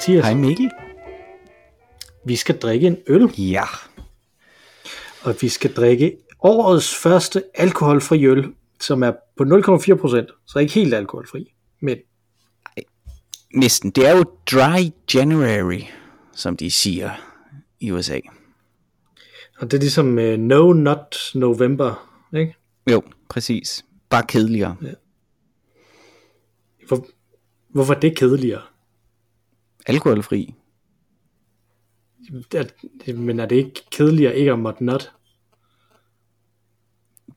Hej Mathias. Hej Mikkel. Vi skal drikke en øl, Ja. og vi skal drikke årets første alkoholfri øl, som er på 0,4%, så ikke helt alkoholfri, men Næsten. Det er jo Dry January, som de siger i USA. og det er ligesom uh, No Not November, ikke? Jo, præcis. Bare kedeligere. Hvor, hvorfor er det kedeligere? Alkoholfri. Er, men er det ikke kedeligere ikke at måtte not?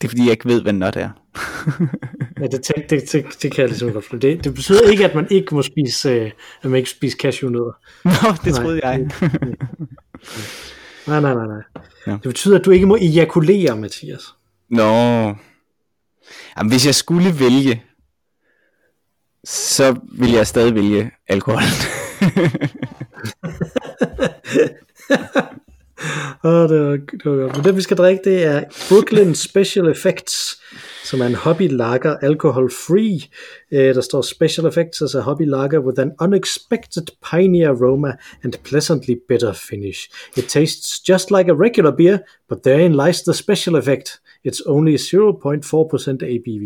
Det er fordi, jeg ikke ved, hvad not er. Ja, det, det, det, det, det kan jeg ligesom godt. Det, det betyder ikke, at man ikke må spise, øh, at man ikke spise cashewnødder. Nå, det Nej, troede jeg. Nej, nej, nej, nej. Ja. Det betyder, at du ikke må ejakulere, Mathias. Nå. Jamen, hvis jeg skulle vælge, så ville jeg stadig vælge alkohol. Åh, det var, det var godt. Men det, vi skal drikke, det er Brooklyn Special Effects, som er en hobby lager alcohol free. Uh, øh, der står Special Effects as a hobby lager with an unexpected piney aroma and pleasantly bitter finish. It tastes just like a regular beer, but therein lies the special effect. It's only 0.4% ABV.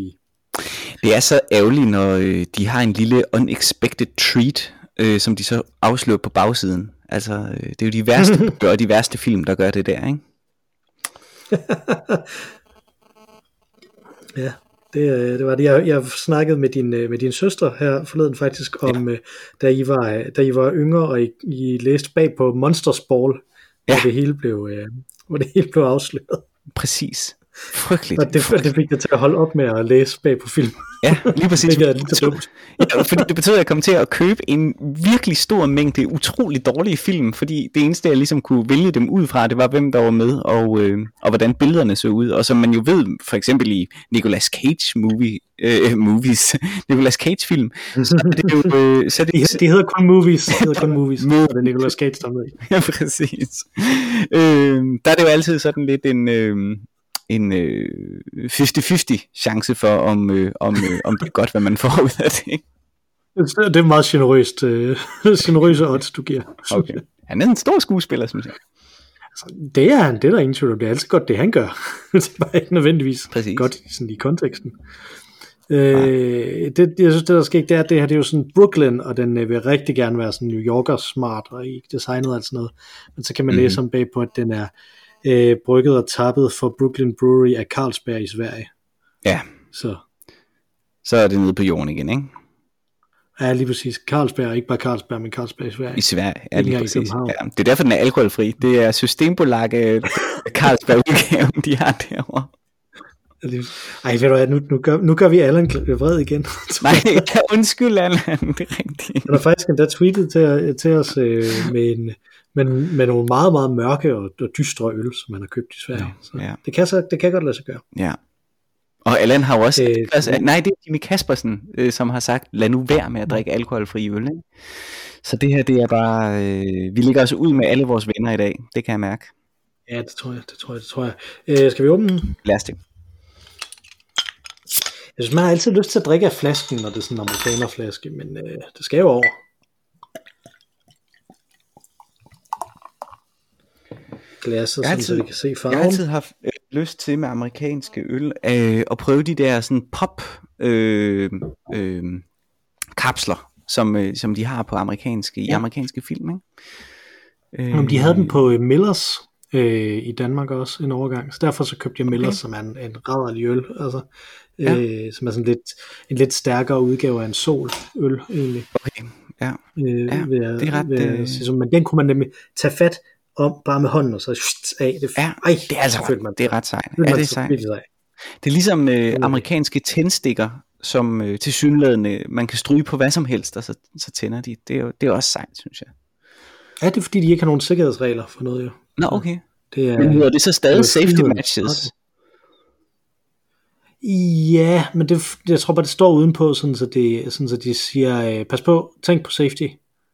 Det er så ærgerligt, når øh, de har en lille unexpected treat, øh, som de så afslører på bagsiden. Altså, øh, det er jo de værste bøger de værste film, der gør det der, ikke? Ja, det, øh, det var det. Jeg, jeg snakkede med din, øh, med din søster her forleden faktisk om, ja. da, I var, øh, da I var yngre, og I, I læste bag på Monsters Ball, ja. hvor, det hele blev, øh, hvor det hele blev afsløret. Præcis. Frygteligt. Og det, det fik jeg til at holde op med at læse bag på film. Ja, lige præcis. Det er lidt dumt. Ja, fordi det betød, at jeg kom til at købe en virkelig stor mængde utrolig dårlige film, fordi det eneste, jeg ligesom kunne vælge dem ud fra, det var, hvem der var med, og, øh, og hvordan billederne så ud. Og som man jo ved, for eksempel i Nicolas Cage movie, øh, movies, Nicolas Cage film, så er det jo... Øh, så det, De, de hedder kun movies. De hedder kun movies. Mo- det er Nicolas Cage, der er med i. ja, præcis. Øh, der er det jo altid sådan lidt en... Øh, en øh, 50-50 chance for, om, øh, om, øh, om det er godt, hvad man får ud af det. Ikke? Det er meget generøst, øh, generøse odds, du giver. Okay. Han er en stor skuespiller, synes jeg. Det er han, det er der ingen tvivl om. Det er altid godt, det han gør. det er bare ikke nødvendigvis Præcis. godt sådan i konteksten. Øh, det, jeg synes, det der sker, det er, at det her det er jo sådan Brooklyn, og den øh, vil rigtig gerne være sådan New Yorker smart, og ikke designet og alt sådan noget. Men så kan man mm-hmm. læse om bag på, at den er øh, brygget og tappet for Brooklyn Brewery af Carlsberg i Sverige. Ja, Så så er det nede på jorden igen, ikke? ja, lige præcis. Carlsberg, ikke bare Carlsberg, men Carlsberg i Sverige. I Sverige, ja, lige præcis. Ja, det er derfor, den er alkoholfri. Det er Systembolaget Carlsberg udgaven, de har derovre. Ej, ved du hvad, nu, nu, gør, nu gør vi Allan vred igen. Nej, undskyld, Allan, det er rigtigt. Han har faktisk endda tweetet til, til os øh, med, en, med, med nogle meget, meget mørke og, og dystre øl, som han har købt i Sverige. Så Ja. det, kan så, det kan godt lade sig gøre. Ja. Og Allan har også, Øh, øh, altså, nej, det er Jimmy Kaspersen, øh, som har sagt, lad nu være med at drikke alkoholfri øl. Ikke? Så det her, det er bare, øh, vi ligger os ud med alle vores venner i dag, det kan jeg mærke. Ja, det tror jeg, det tror jeg, det tror jeg. Øh, skal vi åbne den? Lad os det. Jeg synes, man har altid lyst til at drikke af flasken, når det er sådan en amerikanerflaske, men øh, det skal jo over. Glasset, Jeg sådan, så altid- vi kan se Jeg farven. har altid haft øh, lyst til med amerikanske øl øh, at prøve de der sådan pop øh, øh, kapsler, som, øh, som de har på amerikanske, i Ja. amerikanske film. Ikke? Øh, Jamen, de havde den på øh, Millers øh, i Danmark også en overgang, så derfor så købte jeg Millers, Okay. som er en, en rædderlig øl, altså, Ja. øh, som er sådan lidt, en lidt stærkere udgave af en soløl egentlig. Okay, ja. Øh, Ja, jeg, det er ret, jeg øh, så, men den kunne man nemlig tage fat om bare med hånden, og så shht, af. Det, Ja, ej, det er altså så følte man, det er ret sejt. Ja, det er sejt. Det er ligesom øh, amerikanske tændstikker, som øh, til synlædende man kan stryge på hvad som helst, og så, så tænder de. Det er, jo, det er også sejt, synes jeg. Ja, det er fordi, de ikke har nogen sikkerhedsregler for noget jo. Nå, okay. Det er, Men hedder det så det stadig er safety matches? Ja, men det, jeg tror bare, det står udenpå, sådan så, det, sådan så de siger, øh, pas på, tænk på safety,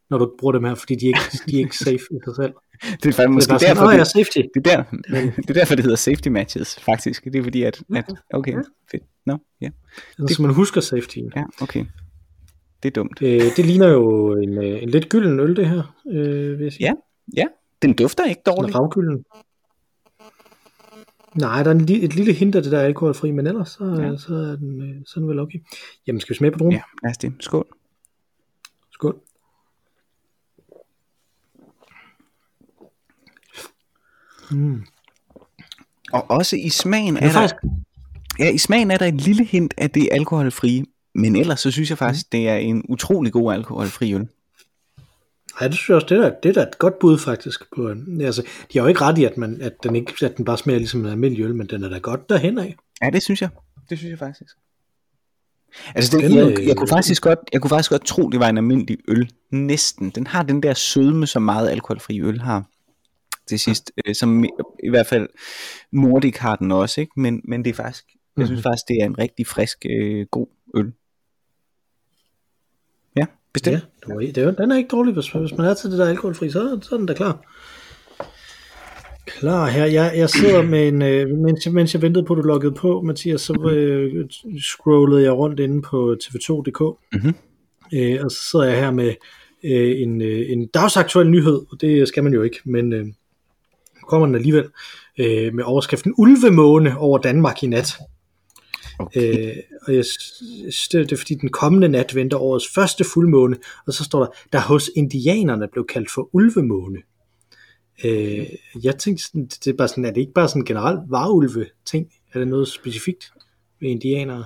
når du bruger dem her, fordi de er ikke, de er ikke safe i sig selv. Det er faktisk Det er måske bare sådan, derfor, ja, det, safety. det, er der, det er derfor, det hedder safety matches, faktisk. Det er fordi, at, at okay, fedt. Nå, ja. Så man husker safetyen. Ja, okay. det er dumt. Øh, det ligner jo en, øh, en lidt gylden øl, det her, øh, vil jeg sige. Ja, ja. Den dufter ikke Sådan dårligt. ravgylden. Nej, der er en, et lille hint af det der alkoholfri, men ellers så, Ja. så, er, den, øh, så er den vel okay. Jamen, skal vi smage på druen? Ja, lad os det. Skål. Skål. Mm. Og også i smagen er er der, faktisk, ja, i smagen er der et lille hint af det alkoholfrie, men ellers så synes jeg faktisk, det er en utrolig god alkoholfri øl. ej, det synes jeg også, det er, det er da et godt bud faktisk. På, altså, de har jo ikke ret i, at, man, at, den ikke, at den bare smager ligesom en almindelig øl, men den er da godt derhen af. Ja, det synes jeg. Det synes jeg faktisk. Altså, det, Den, jeg, øh, jeg, kunne faktisk godt, jeg kunne faktisk godt tro, det var en almindelig øl. Næsten. Den har den der sødme, som meget alkoholfri øl har. Til sidst. Øh, som i, i hvert fald Nordic har den også, ikke? Men, men det er faktisk, jeg synes faktisk, det er en rigtig frisk, øh, god øl. Ja, bestemt. Ja, du er, det er, jo- den er ikke dårlig, hvis, hvis man er til det der alkoholfri, så, så er den da klar. Klar her. Jeg, jeg sidder med en, øh, mens, jeg, mens jeg ventede på, at du loggede på, Mathias, så øh, scrollede jeg rundt inde på tv2.dk, Mhm. øh, og så sidder jeg her med øh, en, øh, en dagsaktuel nyhed, og det skal man jo ikke, men øh, nu kommer den alligevel, øh, med overskriften Ulvemåne over Danmark i nat. Okay. Øh, og jeg synes, det, er fordi den kommende nat venter årets første fuldmåne, og så står der, der hos indianerne blev kaldt for ulvemåne. Øh, jeg tænkte, sådan, det er, bare sådan, er det ikke bare sådan generelt varulve ting? Er det noget specifikt ved indianere?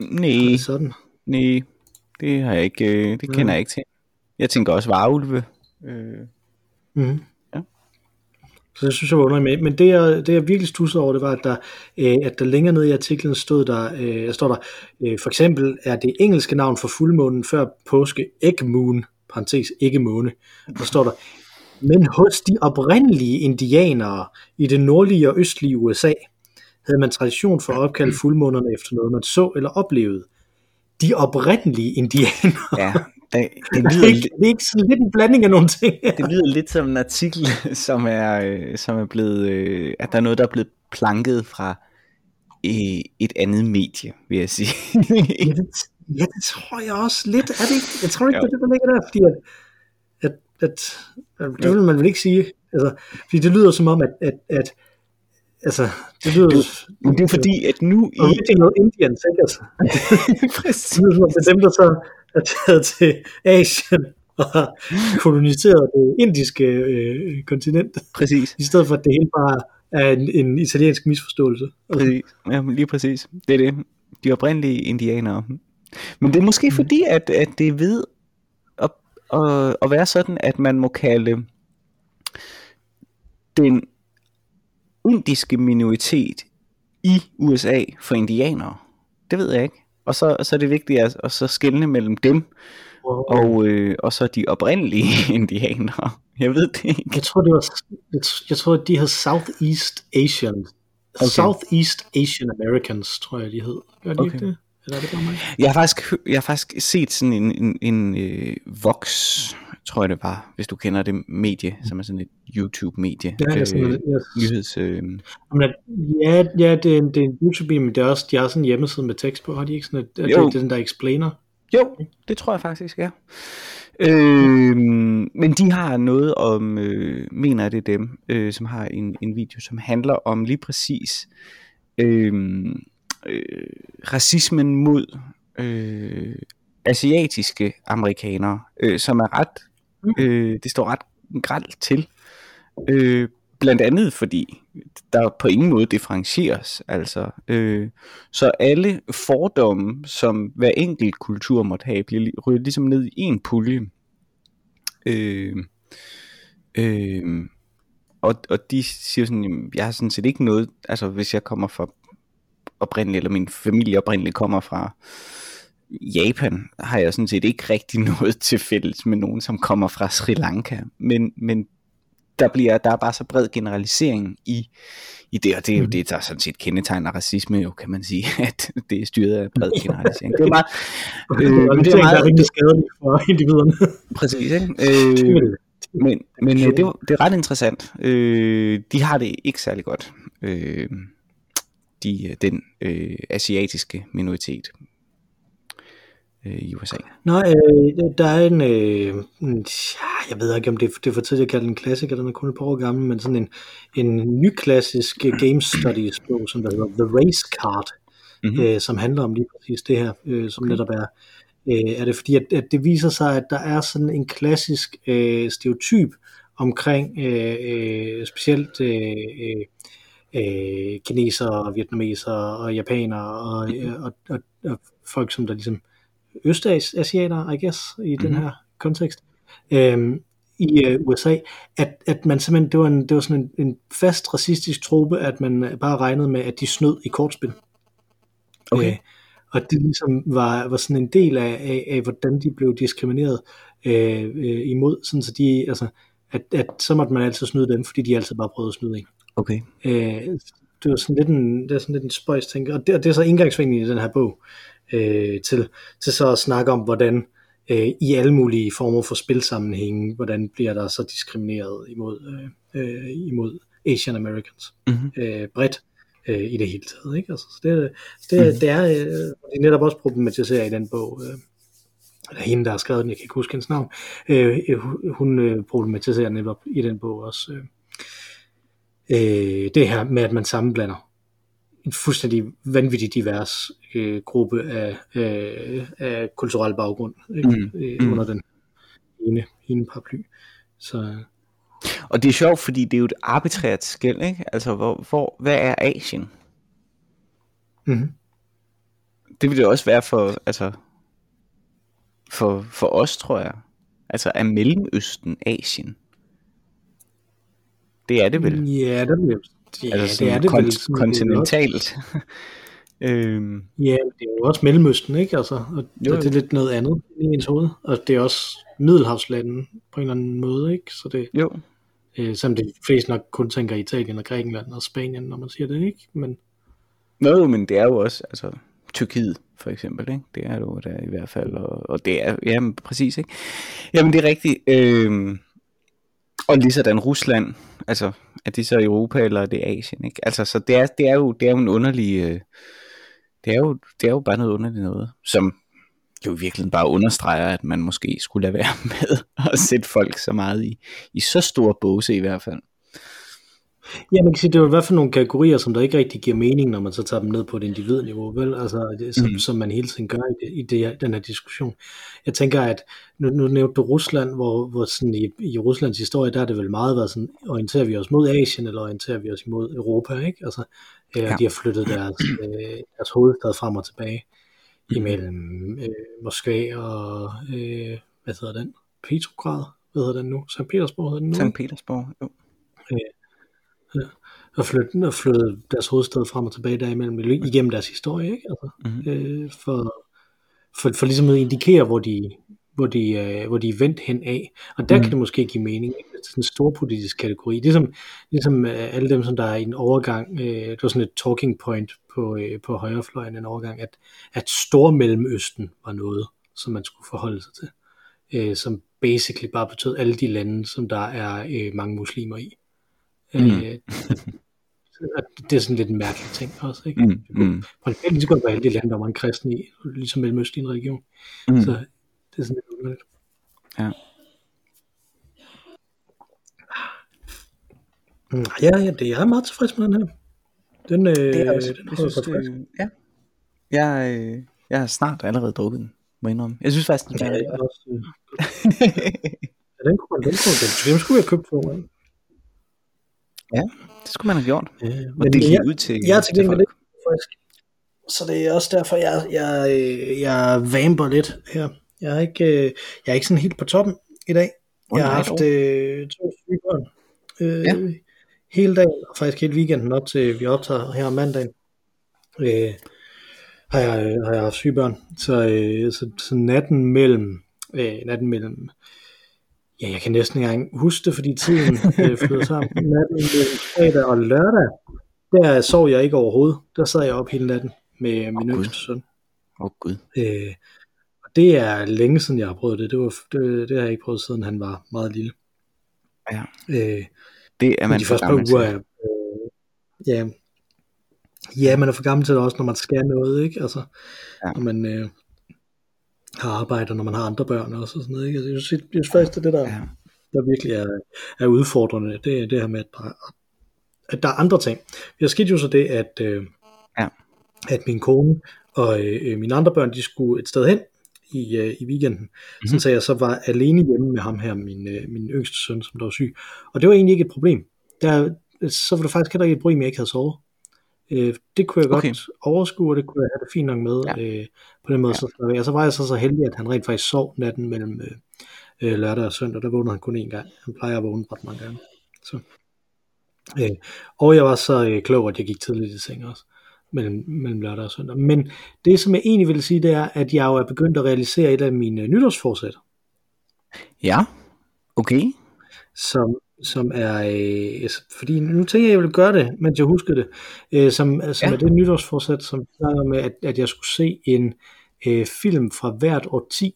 Nej, sådan? nej, det har jeg ikke, øh, det kender jeg ikke til. Jeg tænker også varulve. Øh, Mm-hmm. Så det synes jeg var underligt. Men det jeg, det jeg virkelig stussede over, det var, at der, øh, at der længere nede i artiklen stod der, øh, står der, øh, for eksempel er det engelske navn for fuldmånen før påske Egg Moon, parentes ikke måne. Der står der, men hos de oprindelige indianere i det nordlige og østlige USA, havde man tradition for at opkalde fuldmånerne efter noget, man så eller oplevede. De oprindelige indianere. ja, det, det, Det er lyder, ikke, li- det er ikke sådan lidt en blanding af nogle ting. det lyder lidt som en artikel, som er, øh, som er blevet, øh, at der er noget, der er blevet planket fra øh, et andet medie, vil jeg sige. Ja, det, ja, det tror jeg også lidt. Er det ikke? Jeg tror ikke, Jo. det er det, der ligger der, fordi at, at, at, at det vil man vel ikke sige. Altså, fordi det lyder som om, at, at, at altså, det lyder... Det- Men det er fordi, at nu i... Original Indians, ikke? Altså, Præcis. det lyder som om, det er dem, der så er taget til Asien og har koloniseret det indiske øh, kontinent, Præcis. i stedet for, at det hele bare er en, en italiensk misforståelse. Præcis. Ja, lige præcis. Det er det. De oprindelige indianere. Men det er måske fordi, at, at det er ved at, at, at være sådan, at man må kalde den indiske minoritet i USA for indianere. Det ved jeg ikke. Og så, så er det vigtigt at, at så skelne mellem dem og, øh, og så de oprindelige indianere. Jeg ved det ikke. Jeg tror, det var, jeg, jeg tror, de hed Southeast Asian. Okay. Southeast Asian Americans, tror jeg, de hed. Gør de okay. Ikke det? Eller er det bare mig? Jeg har faktisk, jeg har faktisk set sådan en, en, en øh, Vox, tror jeg det var, hvis du kender det medie, som er sådan et YouTube-medie. Ja, jeg er sådan, øh, jeg, nyheds, øh, men, at- ja, ja det, er, en- det er en YouTube, men det er også, de har sådan en hjemmeside med tekst på. Har de ikke sådan et, det, Jo. det er den der explainer? jo, det tror jeg faktisk, ja. Øh, men de har noget om, øh, mener jeg det er dem, øh, som har en, en video, som handler om lige præcis øh, øh, racismen mod øh, asiatiske amerikanere, øh, som er ret, Mm. øh, det står ret gralt til. Øh, blandt andet fordi der på ingen måde differentieres. Altså, øh, så alle fordomme, som hver enkelt kultur måtte have, bliver li- ryddet ligesom ned i en pulje. Øh, øh, og, og de siger sådan, jamen, jeg har sådan set ikke noget, altså hvis jeg kommer fra oprindeligt, eller min familie oprindeligt kommer fra Japan, har jeg sådan set ikke rigtig noget til fælles med nogen, som kommer fra Sri Lanka. Men, men der, bliver, der er bare så bred generalisering i, i det, og det er jo Mhm. det, der sådan set kendetegner racisme jo, kan man sige, at det er styret af bred generalisering. Det er meget, Øh, øh, men det er er meget, rigtig skadeligt for individerne. præcis, ikke? Øh, men, men øh, det, var- det er ret interessant. Øh, de har det ikke særlig godt. Øh, de, den øh, asiatiske minoritet. Øh, i USA. Nej, øh, der er en, øh, ja, jeg ved ikke om det, det er for tidligt at kalde en klassiker, den er kun et par år gammel, men sådan en, en ny klassisk game studies bog, som der hedder The Race Card, mm-hmm. øh, som handler om lige præcis det her, øh, som okay. netop er, øh, er det fordi, at, at det viser sig, at der er sådan en klassisk øh, stereotyp omkring øh, øh, specielt øh, øh, øh, kinesere, vietnamesere og japanere og, mm-hmm. og, og, og folk, som der ligesom østasiater, I guess, i mm-hmm. den mhm. her kontekst, øhm, i øh, USA, at, at man simpelthen, det var, en, det var sådan en, en fast racistisk trope, at man bare regnede med, at de snød i kortspil. Okay. Øh, og det ligesom var, var sådan en del af, af, af hvordan de blev diskrimineret øh, øh, imod, sådan så de, altså, at, at så måtte man altid snyde dem, fordi de altid bare prøvede at snyde en. Okay. Øh, det var sådan lidt en, det er sådan lidt en spøjs ting, og det, det er så indgangsvinklen i den her bog, øh, til, til så at snakke om, hvordan øh, i alle mulige former for spilsammenhænge, hvordan bliver der så diskrimineret imod, øh, øh imod Asian Americans mm-hmm. øh, bredt øh, i det hele taget. Ikke? Altså, så det, det, mm-hmm. det er øh, det er netop også problematiseret i den bog, øh, eller hende, der har skrevet den, jeg kan ikke huske hendes navn, øh, hun øh, problematiserer netop i den bog også øh, øh, det her med, at man sammenblander en fuldstændig vanvittig divers øh, gruppe af, øh, af kulturel baggrund ikke? Mm. Øh, mm. under den ene, ene paraply. Så, og det er sjovt, fordi det er jo et arbitrært skæld, ikke? Altså, hvor, hvor, hvad er Asien? Mm. Det vil det også være for, altså, for, for os, tror jeg. Altså, er Mellemøsten Asien? Det er det vel? Ja, det bliver Ja, altså det er det kont- vel, kontinentalt. øhm. Ja, det er jo også Mellemøsten, ikke? Altså, og jo, det er lidt noget andet i ens hoved. Og det er også Middelhavslanden på en eller anden måde, ikke? Så det, jo. Øh, som det flest nok kun tænker Italien og Grækenland og Spanien, når man siger det, ikke? Men... Nå, men det er jo også, altså, Tyrkiet for eksempel, ikke? Det er jo der i hvert fald, og, og det er, jamen præcis, ikke? Jamen det er rigtigt, øh, og lige sådan Rusland, altså er det så Europa eller er det Asien, ikke? Altså så det er, det er jo det er jo en underlig øh, det er jo det er jo bare noget underligt noget, som jo virkelig bare understreger, at man måske skulle lade være med at sætte folk så meget i, i så store båse i hvert fald. Ja, man kan sige, det er jo i hvert fald nogle kategorier, som der ikke rigtig giver mening, når man så tager dem ned på et individniveau, vel? Altså, det, som, mm. som man hele tiden gør i, det, i det, den her diskussion. Jeg tænker, at nu, nu nævnte du Rusland, hvor, hvor sådan i, i Ruslands historie, der er det vel meget været sådan, orienterer vi os mod Asien, eller orienterer vi os imod Europa, ikke? Altså, øh, ja. de har flyttet deres, øh, deres hovedstad frem og tilbage mm. imellem øh, Moskva og, øh, hvad hedder den? Petrograd? Hvad hedder den nu? St. Petersborg hedder den nu? St. Petersborg, jo. Øh, Ja. Og flytte, og flytte deres hovedstad frem og tilbage derimellem igennem deres historie, ikke? Altså, mm-hmm. øh, for, for, for ligesom at indikere, hvor de, hvor de, øh, hvor de er vendt hen af. Og der mm. kan det måske give mening. Det er sådan en stor politisk kategori. Ligesom, ligesom øh, alle dem, som der er i en overgang, øh, det var sådan et talking point på, øh, på højrefløjen en overgang, at, at Stormellemøsten var noget, som man skulle forholde sig til. Øh, som basically bare betød alle de lande, som der er øh, mange muslimer i. Mm. Øh, det er sådan lidt en mærkelig ting også. Ikke? Mm. Mm. Principielt så kunne være alle de lande, der var en kristen i, ligesom Mellemøsten i en region. Mm. Så det er sådan lidt underligt. Ja. Mm, ja, ja, det er meget tilfreds med den her. Den, øh, det er også, den jeg synes, det, ja. Jeg, øh, jeg har snart allerede drukket den, må jeg indrømme. Jeg synes faktisk, den ja, er også, øh, ja, den kunne man, den kunne, den, skulle jeg købt for, man. Ja, det skulle man have gjort. Øh, men det jeg, ud til, jeg er til gengæld ikke frisk. Så det er også derfor, jeg, jeg, øh, jeg vamper lidt her. Jeg er ikke, øh, jeg er ikke sådan helt på toppen i dag. Jeg har haft øh, to syge børn øh, ja. hele dagen, og faktisk hele weekenden op til, vi optager her om mandagen. Øh, har jeg, har jeg haft syge børn. Så, øh, så, så natten mellem, øh, natten mellem Ja, jeg kan næsten ikke engang huske det, fordi tiden øh, flyder sammen. Natten mellem fredag og lørdag, der sov jeg ikke overhovedet. Der sad jeg op hele natten med min oh, yngste søn. Åh oh, gud. Øh, og det er længe siden, jeg har prøvet det. Det, var, det, det har jeg ikke prøvet, siden han var meget lille. Ja. Øh, det er man de første par uger, øh, ja, ja, man er for gammel til det også, når man skal noget, ikke? Altså, ja. når man, øh, har arbejder, når man har andre børn også og sådan noget. Ikke? Altså, jeg synes, jeg synes faktisk, det er det, der, Ja. der virkelig er, er udfordrende, det er det her med, at der, at der er andre ting. Der skete jo så det, at, øh, Ja. at min kone og øh, mine andre børn, de skulle et sted hen i, øh, i weekenden, mm-hmm. sådan så jeg så var alene hjemme med ham her, min, øh, min yngste søn, som der var syg. Og det var egentlig ikke et problem. Der, så var det faktisk heller ikke et problem, jeg ikke havde sovet. Øh, det kunne jeg godt Okay. okay. overskue, og det kunne jeg have det fint nok med. Ja. Øh, på den måde, ja. så, og så var jeg så så heldig, at han rent faktisk sov natten mellem øh, øh, lørdag og søndag. Der vågnede han kun én gang. Han plejer at vågne ret mange gange. Så. Øh, og jeg var så øh, klog, at jeg gik tidligt i seng også mellem, mellem lørdag og søndag. Men det, som jeg egentlig vil sige, det er, at jeg jo er begyndt at realisere et af mine nytårsforsæt, Ja, okay. som, som er, øh, fordi nu tænker jeg, at jeg vil gøre det, mens jeg husker det, øh, som, som Ja. er det nytårsforsæt, som snakker med, at, at jeg skulle se en øh, film fra hvert årti,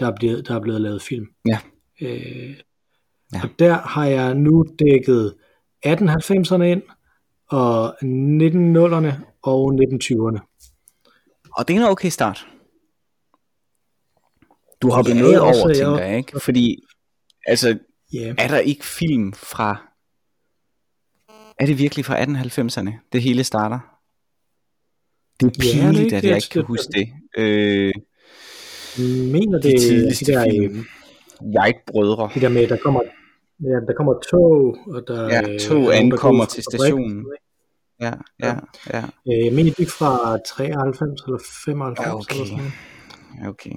der er blevet, der er blevet lavet film. Ja. Øh, Ja. Og der har jeg nu dækket 1890'erne ind, og 1900'erne og 1920'erne. Og det er en okay start. Du har Ja, noget også, over, jeg- tænker jeg, ikke? Fordi, altså, Ja. er der ikke film fra... Er det virkelig fra 1890'erne, det hele starter? Det er Ja, det er pinligt, ikke at det, jeg ikke kan huske det. Øh, mener de det, tidligste de der, film. øh, jeg er ikke brødre. Det der med, der kommer, ja, der kommer tog, og der Ja, øh, tog er ankommer til stationen. Ja, ja, ja. Øh, Jeg mener, de er fra 93 eller 95 Ja, ja, okay. eller sådan noget. ja okay.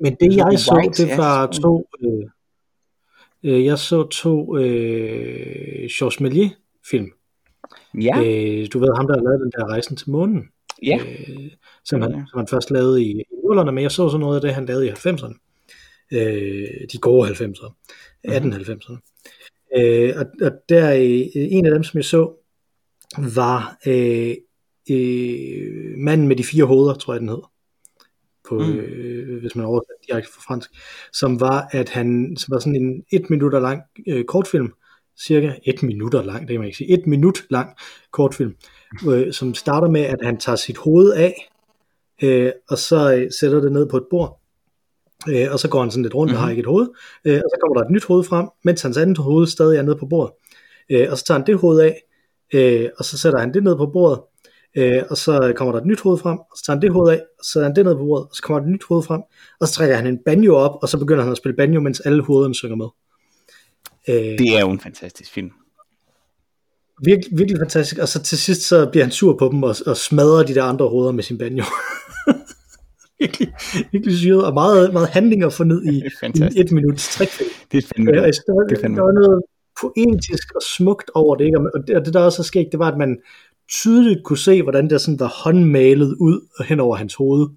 Men det jeg så, det ja, var to, øh, øh, jeg så to øh, Georges Méliès film. Ja, Øh, du ved ham, der har lavet den der rejsen til månen. ja. øh, som, han, Ja. som han først lavede i, i 0'erne, men jeg så så noget af det, han lavede i 90'erne. Øh, de gode 90'ere. Mhm. 1890'erne. Øh, og, og der øh, en af dem, som jeg så, var øh, øh, manden med de fire hoveder, tror jeg den hed. På, Mm. øh, hvis man oversætter direkte fra fransk, som var, at han som var sådan en et minutter lang øh, kortfilm, cirka et minutter lang, det kan man ikke sige, et minut lang kortfilm, øh, som starter med, at han tager sit hoved af, øh, og så øh, sætter det ned på et bord, øh, og så går han sådan lidt rundt mm-hmm. og har ikke et hoved, øh, og så kommer der et nyt hoved frem, mens hans andet hoved stadig er nede på bordet, øh, og så tager han det hoved af, øh, og så sætter han det ned på bordet, øh, og så kommer der et nyt hoved frem, og så tager han det hoved af, og så sætter han det ned på bordet, og så kommer der et nyt hoved frem, og så trækker han en banjo op, og så begynder han at spille banjo, mens alle hovederne synger med. Øh, Det er jo en fantastisk film. Virkelig, virkelig fantastisk. Og så til sidst så bliver han sur på dem og, og smadrer de der andre hoveder med sin banjo. virkelig, virkelig syret, og meget, meget handling at få ned i, i et minuts trækfilm. Det er fandme Øh, altså, der, Det er fandme der var noget poetisk og smukt over det, ikke? Og, og det, og det der også er sket, det var, at man tydeligt kunne se, hvordan det sådan var håndmalet ud hen over hans hoved.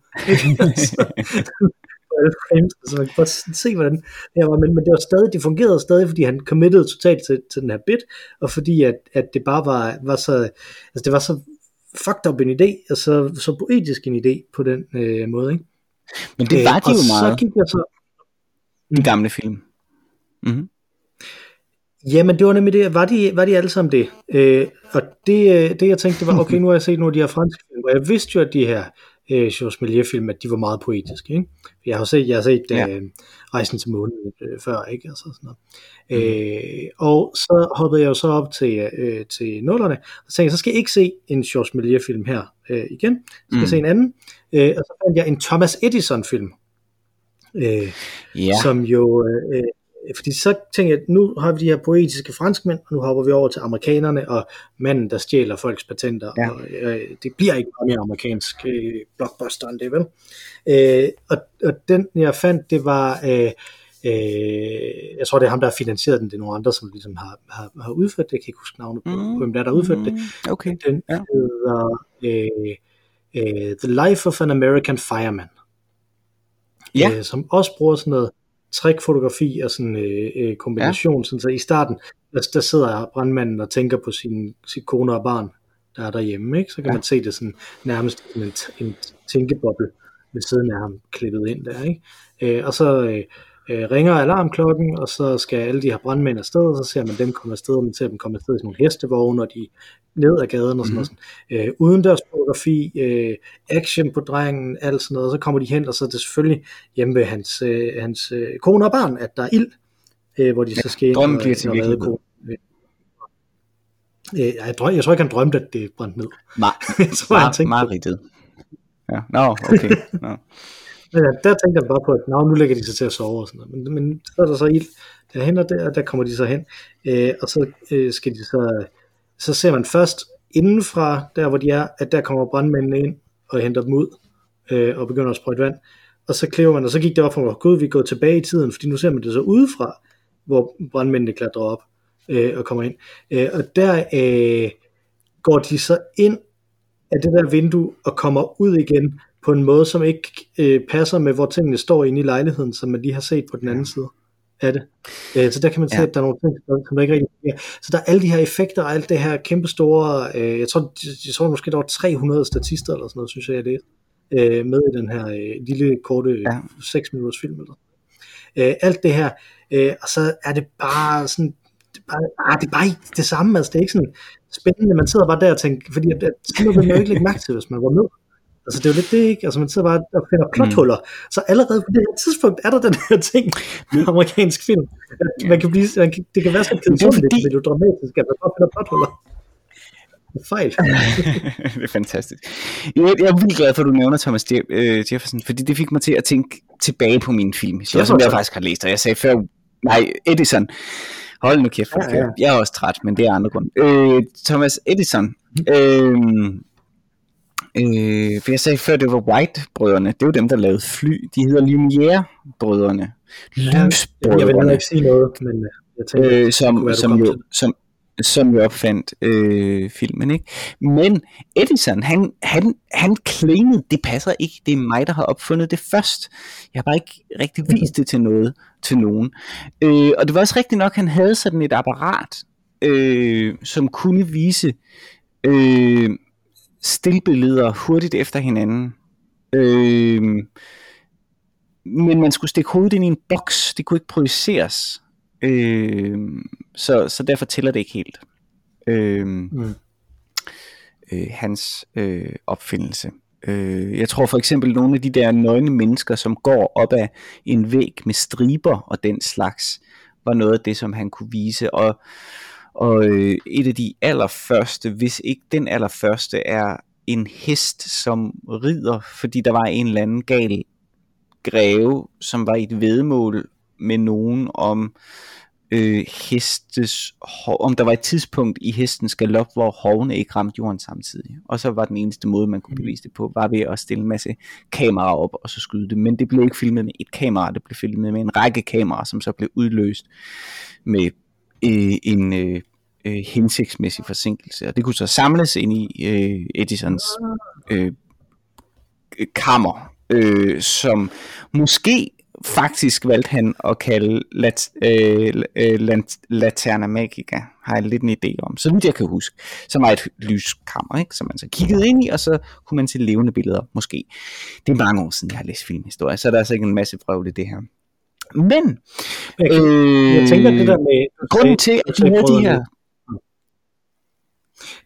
Frames, så man bare sådan se, hvordan det her var. Men, men det var stadig, det fungerede stadig, fordi han committede totalt til, til den her bit, og fordi at, at det bare var, var så, altså det var så fucked up en idé, og så, så poetisk en idé på den øh, måde, ikke? Men det var de og jo så meget, gik jeg så, de gamle film. Mm-hmm. Jamen, det var nemlig det. Var de, var de alle sammen det? Øh, og det, øh, det, jeg tænkte, det var, okay, nu har jeg set nogle af de her franske film, og jeg vidste jo, at de her øh, Georges Méliès-film, at de var meget poetiske, ikke? Jeg har set, jeg har set Ja. øh, Rejsen til månen øh, før, ikke? Altså sådan noget. Øh, og så hoppede jeg jo så op til, øh, til nullerne, og så tænkte jeg, så skal jeg ikke se en Georges Méliès-film her øh, igen. Så skal Mm. jeg se en anden. Øh, og så fandt jeg en Thomas Edison-film. Øh, Ja, som jo, øh, fordi så tænker jeg, nu har vi de her poetiske franskmænd, og nu hopper vi over til amerikanerne, og manden, der stjæler folks patenter, Ja. og øh, det bliver ikke meget mere amerikansk øh, blockbuster end det, vel? Øh, og, og den, jeg fandt, det var, øh, øh, jeg tror, det er ham, der har finansieret den, det er nogle andre, som ligesom har, har, har udført det, jeg kan ikke huske navnet på, Mm. hvem der er, der har udført det. Mm, Okay. Den Ja. hedder øh, øh, The Life of an American Fireman Ja, øh, som også bruger sådan noget trækfotografi og sådan øh, øh, kombination, ja. sådan så i starten, der, der sidder brandmanden og tænker på sin, sin kone og barn, der er derhjemme, ikke? så kan Ja. man se det sådan nærmest en, en tænkeboble ved siden af ham klippet ind der, ikke? Øh, og så øh, øh, ringer alarmklokken, og så skal alle de her brandmænd afsted, og så ser man dem komme afsted, og man ser dem komme afsted i sådan nogle hestevogne, og de ned ad gaden og sådan mm. noget. Øh, udendørs fotografi, øh, action på drengen, alt sådan noget, og så kommer de hen, og så er det selvfølgelig hjemme ved hans, øh, hans øh, kone og barn, at der er ild, øh, hvor de ja, så skal ind og, bliver til og redde konen. Øh, jeg, drøm, jeg tror ikke, han drømte, at det brændte ned. Nej, jeg tror, han tænkte meget rigtigt. Ja, nå, no, okay. No. Ja, øh, der tænkte jeg bare på, at nu lægger de sig til at sove og sådan noget. Men, men så er der så ild derhen og der, og der kommer de så hen. Øh, og så øh, skal de så, så ser man først indenfra, der hvor de er, at der kommer brandmændene ind og henter dem ud øh, og begynder at sprøjte vand. Og så klæver man, og så gik det op for mig, gud, vi går tilbage i tiden, fordi nu ser man det så udefra, hvor brandmændene klatrer op øh, og kommer ind. Øh, og der øh, går de så ind af det der vindue og kommer ud igen på en måde, som ikke øh, passer med, hvor tingene står inde i lejligheden, som man lige har set på den anden side af det. Øh, så der kan man se, ja. at der er nogle ting, som der ikke rigtig er. Så der er alle de her effekter og alt det her kæmpe store, øh, jeg, tror, jeg tror måske der var 300 statister eller sådan noget, synes jeg det er, øh, med i den her øh, lille korte ja. 6 minutters film. Eller. Øh, alt det her, øh, og så er det bare sådan, det er bare, ah, det er bare ikke det samme, altså det er ikke sådan spændende, man sidder bare der og tænker, fordi at, at man jo ikke lægge mærke til, hvis man var med. Altså det er jo lidt det, ikke? Altså man sidder bare og finder plothuller. Mm. Så allerede på det her tidspunkt er der den her ting med amerikansk film. At man kan blive, man kan, det kan være så fordi... det er dramatisk, at man bare finder plothuller. Fejl. det er fantastisk. Jeg, jeg er vildt glad for, at du nævner Thomas øh, Jefferson, fordi det fik mig til at tænke tilbage på min film. Jeg, som jeg faktisk har læst, og jeg sagde før, nej, Edison. Hold nu kæft, ja, ja. jeg er også træt, men det er andre grund. Øh, Thomas Edison, mm. øh, Øh, for jeg sagde før, det var White-brødrene. Det er jo dem, der lavede fly. De hedder Lumière-brødrene. Lysbrødrene. Jeg vil ikke sige noget, men øh, jeg tænker, øh, som, være, som, jo, som, som jo opfandt øh, filmen. Ikke? Men Edison, han, han, han claimede, det passer ikke, det er mig, der har opfundet det først. Jeg har bare ikke rigtig vist det til noget, til nogen. Øh, og det var også rigtigt nok, han havde sådan et apparat, øh, som kunne vise øh, stillbilleder hurtigt efter hinanden. Øh, men man skulle stikke hovedet ind i en boks, det kunne ikke projiceres. Øh, så, så derfor tæller det ikke helt. Øh, mm. øh, hans øh, opfindelse. Øh, jeg tror for eksempel nogle af de der nøgne mennesker, som går op ad en væg med striber og den slags, var noget af det, som han kunne vise. Og og øh, et af de allerførste, hvis ikke den allerførste, er en hest, som rider, fordi der var en eller anden gal greve, som var i et vedmål med nogen om øh, hestes, om der var et tidspunkt i hestens galop, hvor hovene ikke ramte jorden samtidig. Og så var den eneste måde, man kunne bevise det på, var ved at stille en masse kameraer op og så skyde det. Men det blev ikke filmet med et kamera, det blev filmet med en række kameraer, som så blev udløst med øh, en øh, øh, hensigtsmæssig forsinkelse. Og det kunne så samles ind i øh, Edisons øh, kammer, øh, som måske faktisk valgte han at kalde lat, øh, øh, lat, Laterna Magica, har jeg lidt en idé om, så vidt jeg kan huske, som var et lyskammer, ikke? som man så kiggede ind i, og så kunne man se levende billeder, måske. Det er mange år siden, jeg har læst filmhistorie, så der er altså ikke en masse prøve i det her. Men, jeg, øh, jeg tænker det der med, grunden til, at de havde de her,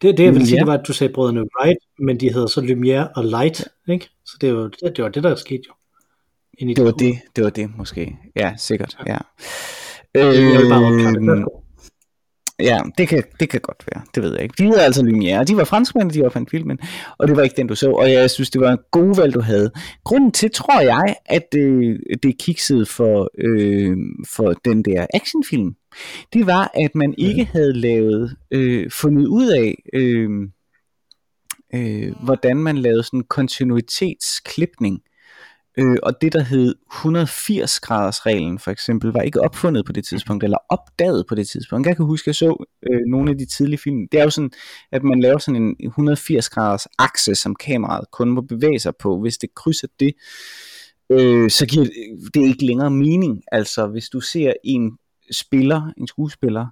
det, det jeg vil sige, det var, at du sagde brødrene Wright, men de hedder så Lumière og Light, ikke? Så det var det, det, var det der skete jo. Det var det, det var det måske. Ja, sikkert, ja. ja. Øh, jeg vil bare øhm, Ja, det kan, det kan godt være. Det ved jeg ikke. De hedder altså Lumière. De var franskmænd, de opfandt filmen. Og det var ikke den, du så. Og jeg synes, det var en god valg, du havde. Grunden til, tror jeg, at det, det kiksede for, øh, for den der actionfilm, det var, at man ikke havde lavet, øh, fundet ud af, øh, øh, hvordan man lavede sådan kontinuitetsklipning. Øh, Øh, og det der hed 180 graders reglen for eksempel, var ikke opfundet på det tidspunkt, eller opdaget på det tidspunkt. Jeg kan huske, at jeg så øh, nogle af de tidlige film. Det er jo sådan, at man laver sådan en 180 graders akse, som kameraet kun må bevæge sig på. Hvis det krydser det, øh, så giver det ikke længere mening. Altså, hvis du ser en spiller, en skuespiller,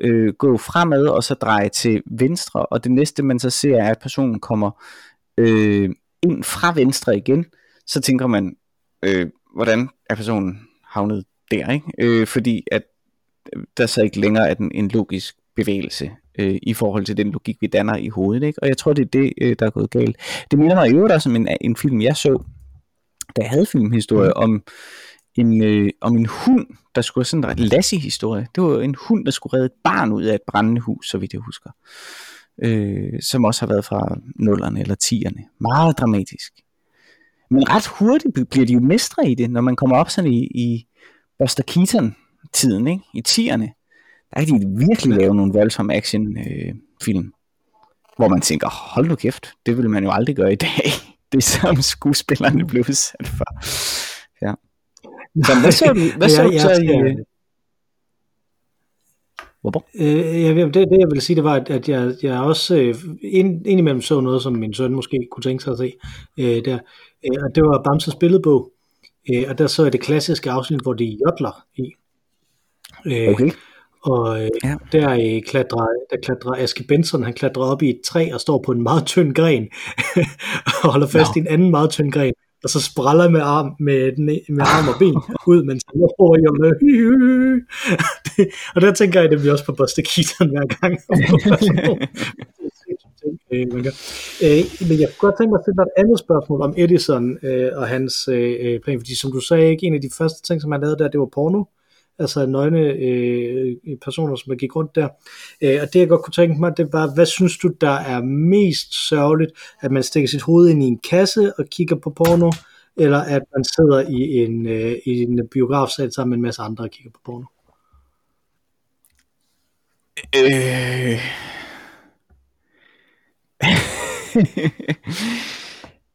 øh, gå fremad og så dreje til venstre, og det næste man så ser er, at personen kommer øh, ind fra venstre igen, så tænker man, øh, hvordan er personen havnet der, ikke? Øh, fordi at der så ikke længere er den, en logisk bevægelse øh, i forhold til den logik, vi danner i hovedet. Ikke? Og jeg tror, det er det, øh, der er gået galt. Det minder mig i øvrigt også om en, en film, jeg så, da jeg havde filmhistorie, mm. om en, øh, om en hund, der skulle sådan en Lassie-historie. Det var en hund, der skulle redde et barn ud af et brændende hus, så vidt jeg husker. Øh, som også har været fra nullerne eller tierne. Meget dramatisk. Men ret hurtigt bliver de jo mestre i det, når man kommer op sådan i, i Buster Keaton-tiden, ikke? i tierne. Der kan de virkelig lave nogle voldsomme action-film. Øh, hvor man tænker, hold nu kæft, det vil man jo aldrig gøre i dag. Det som skuespillerne blev udsat for. Ja. Så hvad så hvad så, ja, så i, Hvorfor? Øh, jeg, det, det jeg vil sige, det var, at jeg, jeg også øh, ind, indimellem så noget, som min søn måske kunne tænke sig at se. Øh, der. Øh, og det var Bamses billedbog. Øh, og der så jeg det klassiske afsnit, hvor de jodler i. Øh, okay. Og øh, ja. der, øh, klatrer, der klatrer Aske Benson, han klatrer op i et træ og står på en meget tynd gren, og holder fast no. i en anden meget tynd gren, og så spræller med arm, med, med arm og ben ud, mens han over jo med og der tænker jeg, det bliver også på Buster Keaton hver gang. øh, men jeg kunne godt tænke mig at stille dig et andet spørgsmål om Edison øh, og hans øh, plan, fordi som du sagde, ikke en af de første ting, som han lavede der, det var porno altså nøgne øh, personer, som gik rundt der. Øh, og det jeg godt kunne tænke mig, det var, hvad synes du, der er mest sørgeligt, at man stikker sit hoved ind i en kasse og kigger på porno, eller at man sidder i en, øh, i en biografsal sammen med en masse andre og kigger på porno? Øh...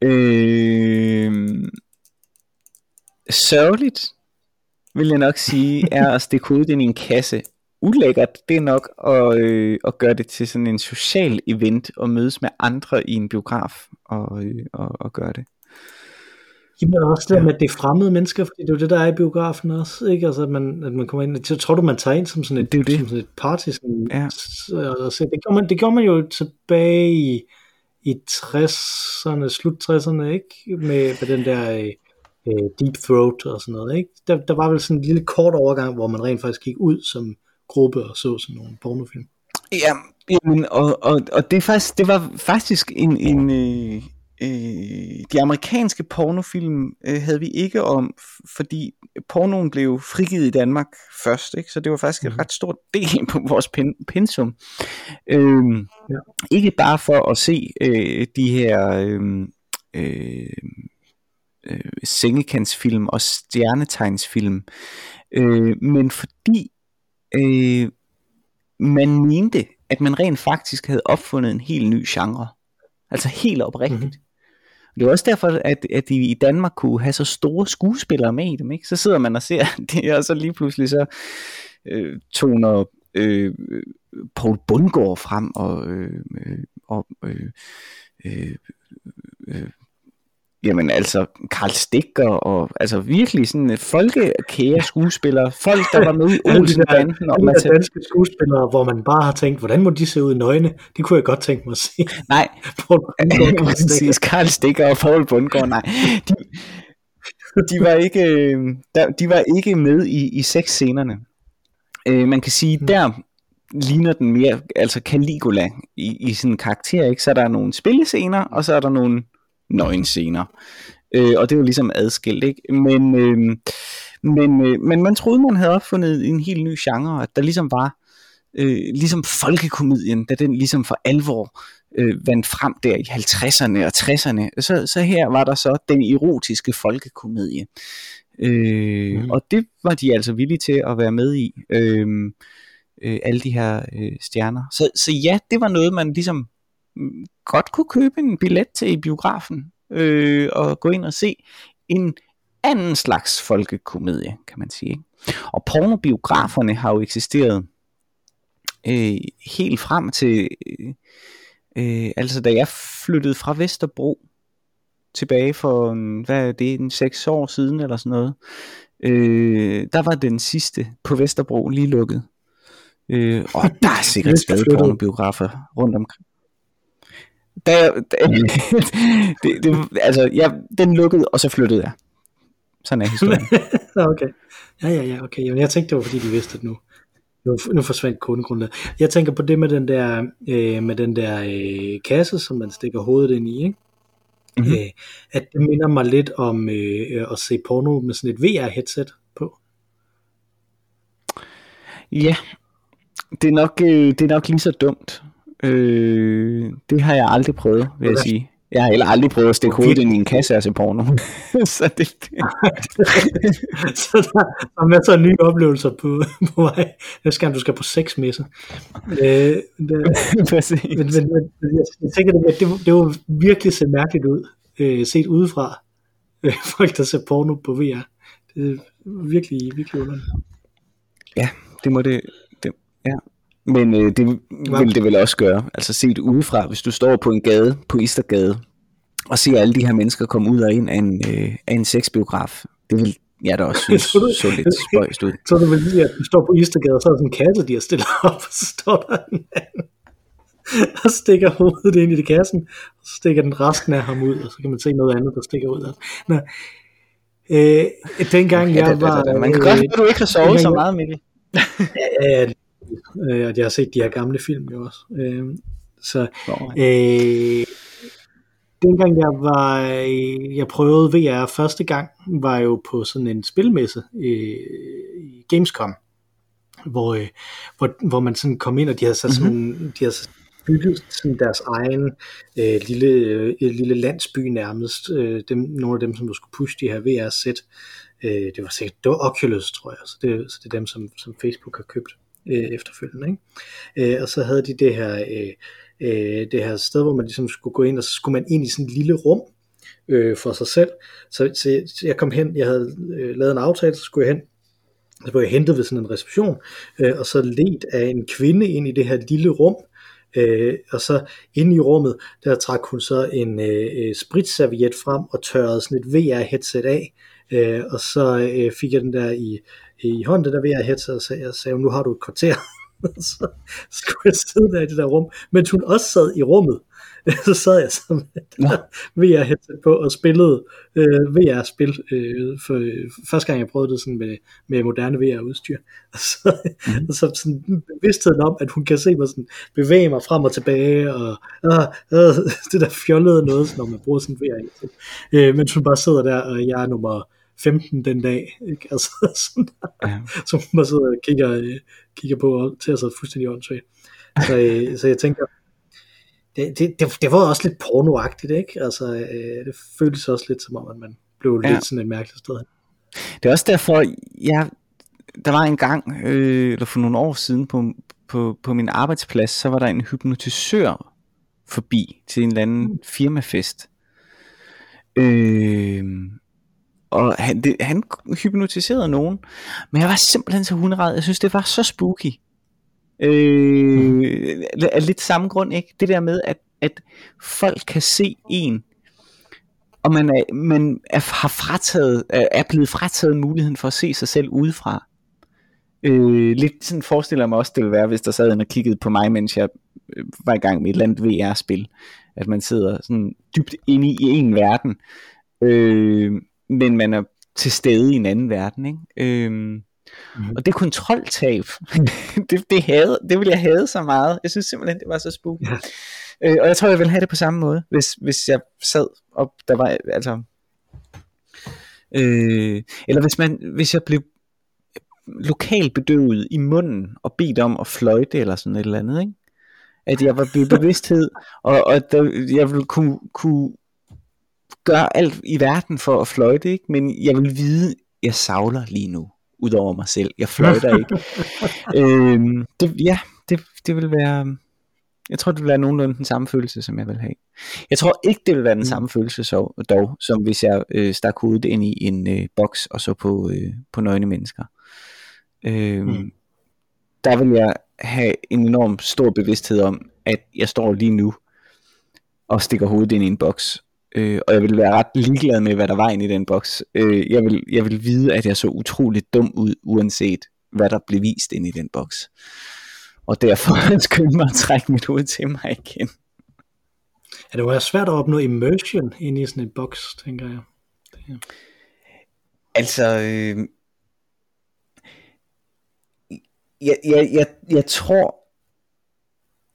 øh... Sørgeligt vil jeg nok sige, er at stikke hovedet ind i en kasse. Ulækkert, det er nok at, øh, at gøre det til sådan en social event, og mødes med andre i en biograf, og, øh, og, og gøre det. Jamen også det ja. med, at det er fremmede mennesker, fordi det er jo det, der er i biografen også, ikke? Altså, at man, at man kommer ind, så tror du, man tager ind som sådan et, det er det. Som sådan et party, sådan, ja. så, det, gjorde man, det gjorde man jo tilbage i, i 60'erne, slut 60'erne, ikke? Med, med den der øh, Deep Throat og sådan noget. Ikke? Der, der var vel sådan en lille kort overgang, hvor man rent faktisk gik ud som gruppe og så sådan nogle pornofilm. Ja, jamen, og, og, og det, faktisk, det var faktisk en, en øh, øh, de amerikanske pornofilm øh, havde vi ikke om, fordi pornoen blev frigivet i Danmark først, ikke? så det var faktisk en mhm. ret stor del på vores pen, pensum. Øh, ja. Ikke bare for at se øh, de her øh, øh, øh, sengekantsfilm og stjernetegnsfilm, øh, men fordi øh, man mente, at man rent faktisk havde opfundet en helt ny genre. Altså helt oprigtigt. Mm-hmm. Det er også derfor, at, at de i Danmark kunne have så store skuespillere med i dem. Ikke? Så sidder man og ser det, og så lige pludselig så øh, toner øh, Paul Bundgaard frem, og, øh, øh, og øh, øh, øh, Jamen altså, Karl Stikker og altså virkelig sådan et folkekære skuespillere, folk der var med i Olsen-banden. Og man de danske skuespillere, hvor man bare har tænkt, hvordan må de se ud i nøgne? Det kunne jeg godt tænke mig at se. Nej, præcis, Karl Stikker og Paul Bundgaard, nej. De, de, var ikke, øh, der, de var ikke med i, i seks scenerne. Øh, man kan sige, hmm. der ligner den mere, altså Caligula i, i sådan en karakter, ikke? så er der nogle spillescener, og så er der nogle nøgenscener. Øh, og det var ligesom adskilt, ikke? Men, øh, men, øh, men man troede, man havde opfundet en helt ny genre, at der ligesom var, øh, ligesom folkekomedien, da den ligesom for alvor øh, vandt frem der i 50'erne og 60'erne, så, så her var der så den erotiske folkekomedie. Øh, mm. Og det var de altså villige til at være med i, øh, øh, alle de her øh, stjerner. Så, så ja, det var noget, man ligesom godt kunne købe en billet til i biografen øh, og gå ind og se en anden slags folkekomedie, kan man sige. Ikke? Og pornobiograferne har jo eksisteret øh, helt frem til, øh, altså da jeg flyttede fra Vesterbro tilbage for, en, hvad er det, en seks år siden eller sådan noget, øh, der var den sidste på Vesterbro lige lukket. Øh, og der er sikkert stadig pornobiografer rundt omkring. Da, da, det, det, altså, ja, den lukkede, og så flyttede jeg. sådan er historien. okay. Ja, ja, ja, okay. Jamen, jeg tænkte, det var fordi, de vidste det nu. Nu, nu forsvandt kundegrundlaget. Jeg tænker på det med den der, øh, med den der øh, kasse, som man stikker hovedet ind i, ikke? Mm-hmm. Øh, at det minder mig lidt om øh, at se porno med sådan et VR-headset på. Ja, det er nok, øh, det er nok lige så dumt. Øh, det har jeg aldrig prøvet, vil jeg sige. Jeg har heller aldrig prøvet at stikke hovedet ind i en kasse og se porno. så det, så der er masser af nye oplevelser på, på vej. Jeg skal, du skal på seks messer. Øh, det, men, men, men, jeg tænker, det, det, det var virkelig set mærkeligt ud, øh, set udefra. Øh, folk, der ser porno på VR. Det er virkelig, virkelig underligt. Ja, det må det, det ja. Men øh, det vil det vel også gøre. Altså set udefra, hvis du står på en gade, på Istergade, og ser alle de her mennesker komme ud og ind af en, øh, af en sexbiograf, det vil jeg da også synes så lidt spøjst ud. Så du vil lige, at du står på Istergade, og så er der sådan en kasse, de har stillet op, og så står der en mand, og stikker hovedet ind i det kassen, og så stikker den resten af ham ud, og så kan man se noget andet, der stikker ud af Nå, øh, dengang ja, jeg var... Man kan øh, godt at du ikke har sovet så meget, Mikkel. ja, øh, og jeg har set de her gamle film jo også. Øh, så øh, dengang jeg var, jeg prøvede VR første gang, var jo på sådan en spilmesse øh, i Gamescom, hvor, øh, hvor, hvor man sådan kom ind, og de havde sat sådan mm-hmm. de havde bygget sådan deres egen øh, lille, øh, lille landsby nærmest, øh, dem, nogle af dem, som du skulle pushe de her VR-sæt, øh, det var sikkert, det var Oculus, tror jeg, så det, så det er dem, som, som Facebook har købt øh, efterfølgende. Ikke? Øh, og så havde de det her, øh, øh, det her sted, hvor man ligesom skulle gå ind, og så skulle man ind i sådan et lille rum øh, for sig selv. Så, så, så jeg kom hen, jeg havde øh, lavet en aftale, så skulle jeg hen, så blev jeg hentet ved sådan en reception, øh, og så let af en kvinde ind i det her lille rum, Øh, og så inde i rummet, der trak hun så en øh, øh spritserviet frem og tørrede sådan et VR-headset af, øh, og så øh, fik jeg den der i, i hånden, der VR headset, og sagde, jeg sagde, nu har du et kvarter, så skulle jeg sidde der i det der rum, mens hun også sad i rummet, så sad jeg så med VR headset på og spillede øh, VR-spil øh, for øh, første gang jeg prøvede det sådan med, med moderne VR-udstyr. Og så, mm. og så sådan bevidstheden om, at hun kan se mig sådan bevæge mig frem og tilbage, og øh, øh, det der fjollede noget, når man bruger sådan VR headset. Øh, mens hun bare sidder der, og jeg er nummer 15 den dag, ikke? Altså, sådan ja. som man sidder og kigger, øh, kigger på og til at sidde fuldstændig åndssvagt. Så, øh, så jeg tænker, det, det, det, det var også lidt pornoagtigt, ikke? Altså, øh, det føltes også lidt som om, at man blev ja. lidt sådan et mærkeligt sted. Det er også derfor, jeg, der var en gang, øh, eller for nogle år siden på, på, på min arbejdsplads, så var der en hypnotisør forbi til en eller anden mm. firmafest. Øh, og han, det, han hypnotiserede nogen, men jeg var simpelthen så hundrede. Jeg synes, det var så spooky. Øh, af lidt samme grund, ikke? Det der med, at, at folk kan se en, og man, er, man er, har frataget, er blevet frataget muligheden for at se sig selv udefra. Øh, lidt sådan forestiller jeg mig også, det ville være, hvis der sad en og kiggede på mig, mens jeg øh, var i gang med et eller andet VR-spil. At man sidder sådan dybt inde i en verden, øh, men man er til stede i en anden verden. Ikke? Øh, Mm-hmm. Og det kontroltab, det, det, havde, det ville jeg have så meget. Jeg synes simpelthen, det var så spooky. Ja. Øh, og jeg tror, jeg ville have det på samme måde, hvis, hvis jeg sad og der var, altså... Øh, eller hvis, man, hvis jeg blev lokalt bedøvet i munden og bedt om at fløjte eller sådan et eller andet, ikke? At jeg var blevet bevidsthed, og, og der, jeg ville kunne, kunne gøre alt i verden for at fløjte, ikke? men jeg vil vide, jeg savler lige nu ud over mig selv. Jeg fløjter ikke. øhm, det, ja, det, det vil være... Jeg tror, det vil være nogenlunde den samme følelse, som jeg vil have. Jeg tror ikke, det vil være den mm. samme følelse så, dog, som hvis jeg øh, stak hovedet ind i en øh, boks og så på, øh, på nøgne mennesker. Øhm, mm. Der vil jeg have en enorm stor bevidsthed om, at jeg står lige nu og stikker hovedet ind i en boks, øh, og jeg ville være ret ligeglad med, hvad der var inde i den boks. Øh, jeg, vil, jeg vil vide, at jeg så utroligt dum ud, uanset hvad der blev vist ind i den boks. Og derfor skyndte mig at trække mit hoved til mig igen. Ja, det var svært at opnå immersion ind i sådan en boks, tænker jeg. Det, Altså, øh, jeg, jeg, jeg, jeg tror,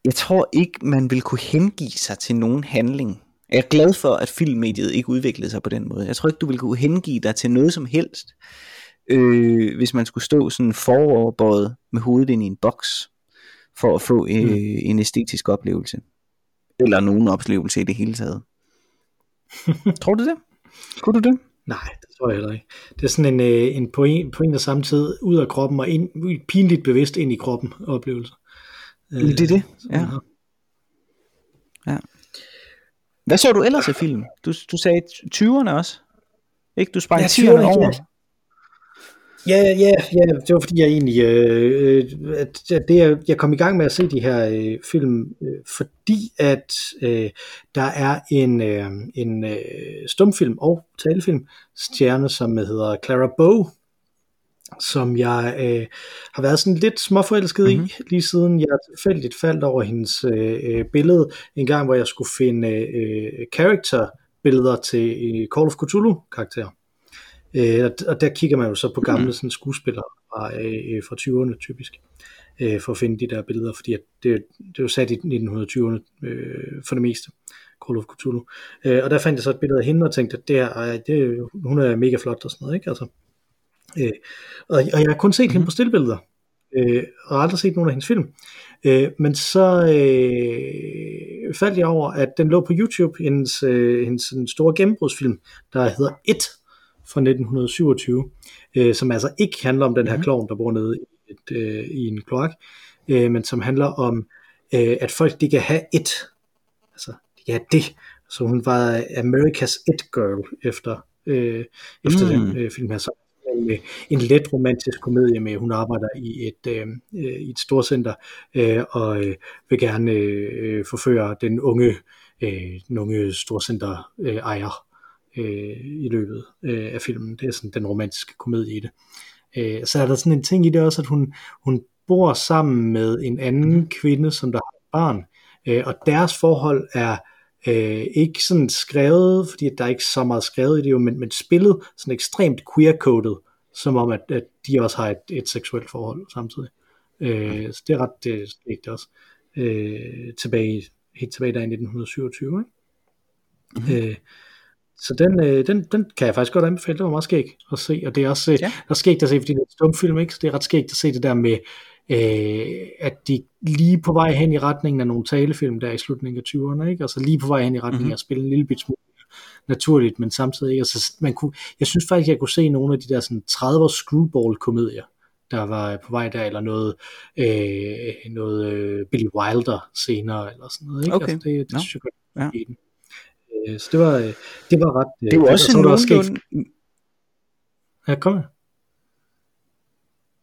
jeg tror ikke, man vil kunne hengive sig til nogen handling. Jeg er glad for, at filmmediet ikke udviklede sig på den måde. Jeg tror ikke, du vil kunne hengive dig til noget som helst, øh, hvis man skulle stå sådan foroverbøjet med hovedet ind i en boks, for at få øh, mm. en æstetisk oplevelse. Eller nogen oplevelse i det hele taget. tror du det? Kunne du det? Nej, det tror jeg heller ikke. Det er sådan en, øh, en på, en, på en og samme tid ud af kroppen og ind, pinligt bevidst ind i kroppen oplevelse. Øh, det er det, ja. ja. Hvad så du ellers af film? Du, du sagde 20'erne også. Ikke? Du sprang ja, 20'erne over. Ja, ja, ja, det var fordi jeg egentlig, øh, at det, jeg, jeg kom i gang med at se de her øh, film, øh, fordi at øh, der er en, øh, en øh, stumfilm og talefilm stjerne, som hedder Clara Bow, som jeg øh, har været sådan lidt småforelsket mm-hmm. i, mhm. lige siden jeg tilfældigt faldt over hendes øh, øh, billede, en gang hvor jeg skulle finde øh, character billeder til øh, Call of Cthulhu karakterer. Øh, og der kigger man jo så på gamle mm. sådan, skuespillere fra, øh, fra 20'erne typisk, øh, for at finde de der billeder, fordi at det, det er jo sat i 1920'erne øh, for det meste, Call of Cthulhu. Øh, og der fandt jeg så et billede af hende og tænkte, at det er, ej, det, hun er mega flot og sådan noget, ikke? Altså, øh, og, og jeg har kun set mm. hende på stillbilleder, øh, og aldrig set nogen af hendes film. Øh, men så øh, faldt jeg over, at den lå på YouTube, hendes, øh, hendes en store gennembrudsfilm, der hedder It, fra 1927, øh, som altså ikke handler om den her mhm. klovn, der bor nede i, et, øh, i en kloak, øh, men som handler om, øh, at folk de kan have et, altså de kan have det, så hun var America's It Girl efter, øh, efter mm. den øh, film her, så med en let romantisk komedie med, hun arbejder i et, øh, øh i et storcenter øh, og øh, vil gerne øh, forføre den unge, øh, den unge storcenter øh, ejer øh, i løbet øh, af filmen. Det er sådan den romantiske komedie i det. Øh, så er der sådan en ting i det også, at hun, hun bor sammen med en anden kvinde, som der har et barn, øh, og deres forhold er øh, ikke sådan skrevet, fordi der er ikke så meget skrevet i det jo, men, men spillet sådan ekstremt queer-coded, som om, at, at de også har et, et seksuelt forhold samtidig. Øh, så det er ret det, det også. Øh, tilbage, helt tilbage der i 1927. Ikke? Mm-hmm. Øh, så den, øh, den, den kan jeg faktisk godt anbefale. Det var meget skægt at se, og det er også øh, ja. er skægt at se, fordi det er en stumfilm, ikke? Så det er ret skægt at se det der med, øh, at de lige på vej hen i retningen af nogle talefilm der i slutningen af 20'erne, ikke? Altså lige på vej hen i retningen mm-hmm. af at spille en lille bit smule naturligt, men samtidig ikke. Altså, man kunne, jeg synes faktisk, jeg kunne se nogle af de der sådan 30'er screwball-komedier, der var på vej der, eller noget, øh, noget øh, Billy Wilder senere, eller sådan noget. Ikke? Okay. Altså, det, det no. synes jeg godt, ja. Øh, så det var, øh, det var ret... Det var også nogenlunde... Ja, kom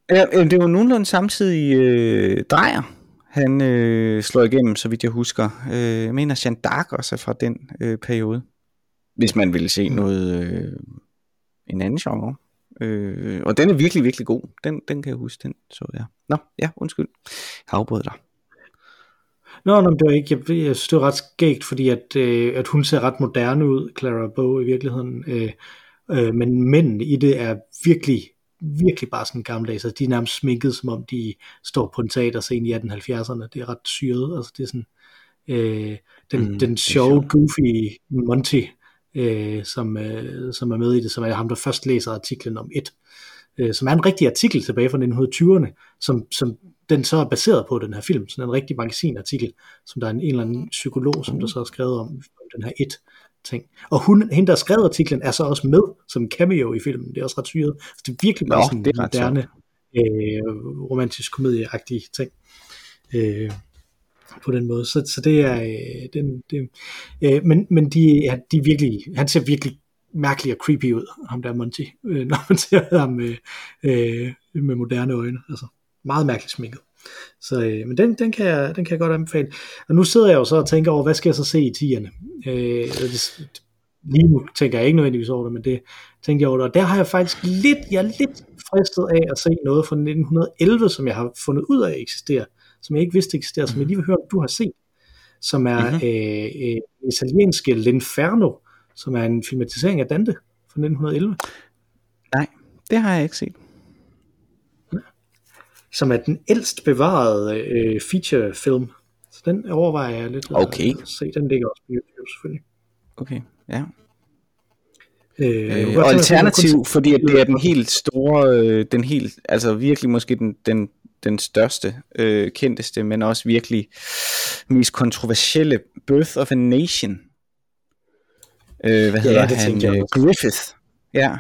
Ja, det var nogenlunde samtidig øh, drejer. Han øh, slår igennem, så vidt jeg husker. Øh, jeg mener, Jean Dark også er fra den øh, periode. Hvis man ville se noget, øh, en anden genre. Øh, og den er virkelig, virkelig god. Den, den kan jeg huske, den så jeg. Nå, ja, undskyld. Jeg afbrød dig. Nå, nå, det var ikke, jeg, jeg synes, det var ret skægt, fordi at, øh, at hun ser ret moderne ud, Clara Bow i virkeligheden, øh, øh, men mændene i det er virkelig, virkelig bare sådan gammeldags, altså de er nærmest sminket, som om de står på en teaterscene i 1870'erne, det er ret syret, altså det er sådan, øh, den, mm, den sjove, goofy Monty, øh, som, øh, som er med i det, som er ham, der først læser artiklen om et, øh, som er en rigtig artikel tilbage fra 1920'erne, som, som den så er baseret på den her film, sådan en rigtig magasinartikel, som der er en, en eller anden psykolog, som der så har skrevet om, om den her et ting. Og hun, hende, der har skrevet artiklen, er så også med som cameo i filmen. Det er også ret syret. Så det er virkelig Nå, sådan en moderne, øh, romantisk komedieagtig ting. Øh, på den måde. Så, så det er, øh, den, det, øh, men, men de, ja, de er virkelig, han ser virkelig mærkelig og creepy ud, ham der Monty, øh, når man ser ham med, øh, med moderne øjne. Altså meget mærkeligt sminket. Så, øh, men den, den, kan jeg, den kan jeg godt anbefale. Og nu sidder jeg jo så og tænker over, hvad skal jeg så se i tierne? Øh, det, lige nu tænker jeg ikke nødvendigvis over det, men det tænker jeg over det. Og der har jeg faktisk lidt, jeg er lidt fristet af at se noget fra 1911, som jeg har fundet ud af eksisterer, som jeg ikke vidste eksisterer, som jeg lige vil høre, du har set, som er mm-hmm. øh, øh, italienske L'Inferno, som er en filmatisering af Dante fra 1911. Nej, det har jeg ikke set. Som er den ældst bevarede øh, featurefilm. Så den overvejer jeg lidt Okay. at se. Den ligger også på YouTube selvfølgelig. Okay, ja. Øh, Øh, og alternativ, fordi at det er den helt store, øh, den helt, altså virkelig måske den, den, den største, øh, kendteste, men også virkelig mest kontroversielle Birth of a Nation. Øh, hvad hedder det han? jeg Øh, også. Griffith. Ja.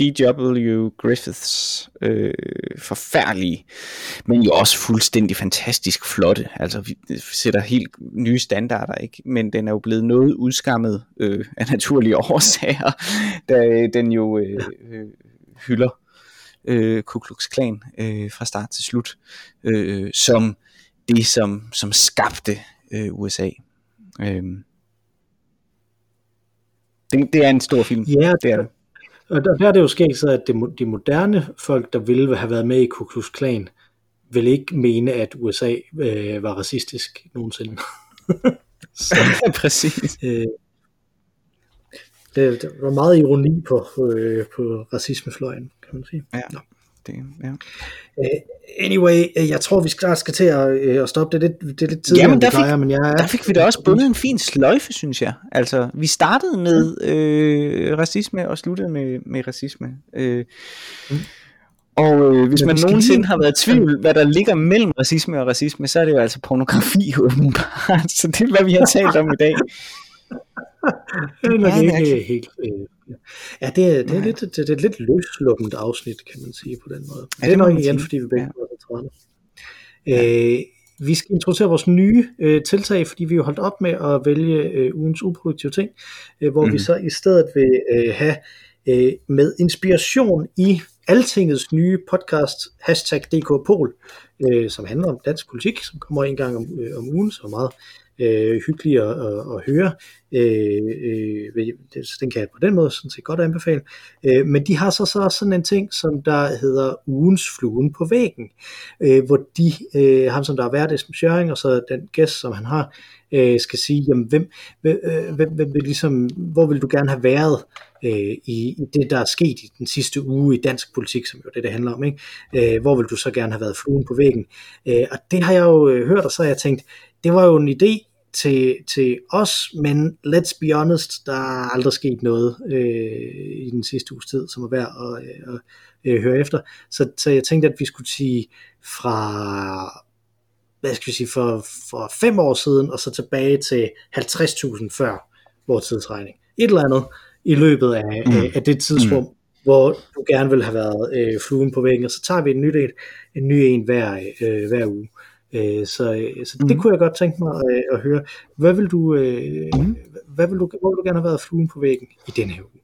D.W. Griffiths øh, forfærdelige, men jo også fuldstændig fantastisk flotte. Altså vi det sætter helt nye standarder, ikke? Men den er jo blevet noget udskammet øh, af naturlige årsager, da den jo øh, øh, hylder øh, Ku Klux Klan øh, fra start til slut, øh, som det, som, som skabte øh, USA. Øh, det, det er en stor film. Ja, det er det. Og der, der er det jo sket så, at det, de moderne folk, der ville have været med i Ku Klux Klan, vil ikke mene, at USA øh, var racistisk nogensinde. så, Præcis. øh, det, der var meget ironi på, øh, på racismefløjen, kan man sige. Ja. Nå. Det, ja. Øh, anyway, øh, jeg tror, vi snart skal til at, øh, at stoppe det. lidt- Det er lidt tidligere, Jamen, der plejer, fik- men jeg er... Der fik vi da også bundet en fin sløjfe, synes jeg. Altså, vi startede med øh, racisme og sluttede med, med racisme. Øh, og øh, hvis Men man nogensinde lige- har været i tvivl, hvad der ligger mellem racisme og racisme, så er det jo altså pornografi åbenbart. Så det er, hvad vi har talt om i dag. Det er nok ikke mærkeligt. helt... Øh, ja, det er, det, er lidt, det, er et lidt løsluppent afsnit, kan man sige på den måde. Ja, det er det må nok igen, fordi vi begge Ja. er trætte. Øh, vi skal introducere vores nye øh, tiltag, fordi vi har holdt op med at vælge øh, ugens uproduktive ting, øh, hvor mm. vi Mhm. så i stedet vil øh, have øh, med inspiration i Altingets nye podcast, hashtag DKPol, øh, som handler om dansk politik, som kommer en gang om, øh, om ugen, så er meget øh, hyggelig at, at, at høre. Øh, øh, det- så den kan jeg på den måde sådan set godt anbefale. Øh, men de har så, så også sådan en ting, som der hedder ugens fluen på væggen, øh, hvor de, øh, ham som der er vært, Esben Schøring, og så den gæst, som han har, øh, skal sige, jamen, hvem, hvem, øh, hvem, hvem vil ligesom, hvor vil du gerne have været øh, i, i det, der er sket i den sidste uge i dansk politik, som jo det, det handler om, ikke? Øh, hvor vil du så gerne have været fluen på væggen? Øh, og det har jeg jo øh, hørt, og så har jeg tænkt, det var jo en idé til, til os, men let's be honest, der er aldrig sket noget øh, i den sidste uges tid, som er værd at, øh, at øh, høre efter. Så, så jeg tænkte, at vi skulle sige fra hvad skal vi sige, for, for fem år siden, og så tilbage til 50.000 før vores tidsregning. Et eller andet i løbet af, Mm. af, af det tidsrum, mm. hvor du gerne vil have været øh, fluen på væggen, og så tager vi en ny en, en ny en hver, øh, hver uge. Øh, så øh, så det Mhm. kunne jeg godt tænke mig øh, at høre. Hvad vil du, øh, Mhm. hvad vil du, hvor vil du gerne have været fluen på væggen i denne her uge?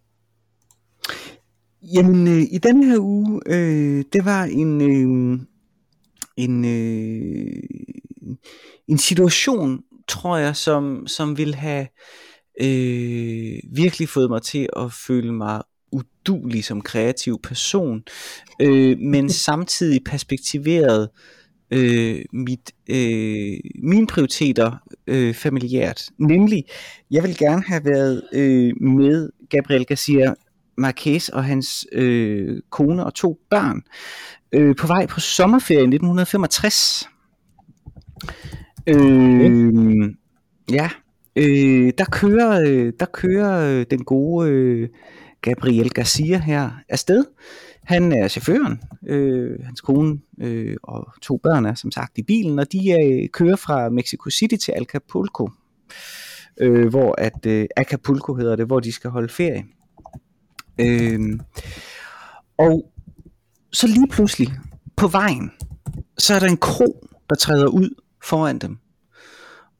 Jamen, øh, i denne her uge, øh, det var en, øh, en, øh, en situation, tror jeg, som, som ville have øh, virkelig fået mig til at føle mig udulig som kreativ person, øh, men samtidig perspektiveret øh, Øh, mit, øh, mine prioriteter øh, familiært. Nemlig, jeg vil gerne have været øh, med Gabriel Garcia Marquez og hans øh, kone og to børn øh, på vej på sommerferie i 1965. Øh, ja, øh, der kører, øh, der kører øh, den gode øh, Gabriel Garcia her afsted. Han er chaufføren, øh, hans kone øh, og to børn er som sagt i bilen, og de øh, kører fra Mexico City til Acapulco, øh, hvor at øh, Acapulco hedder det, hvor de skal holde ferie. Øh, og så lige pludselig på vejen, så er der en kro, der træder ud foran dem.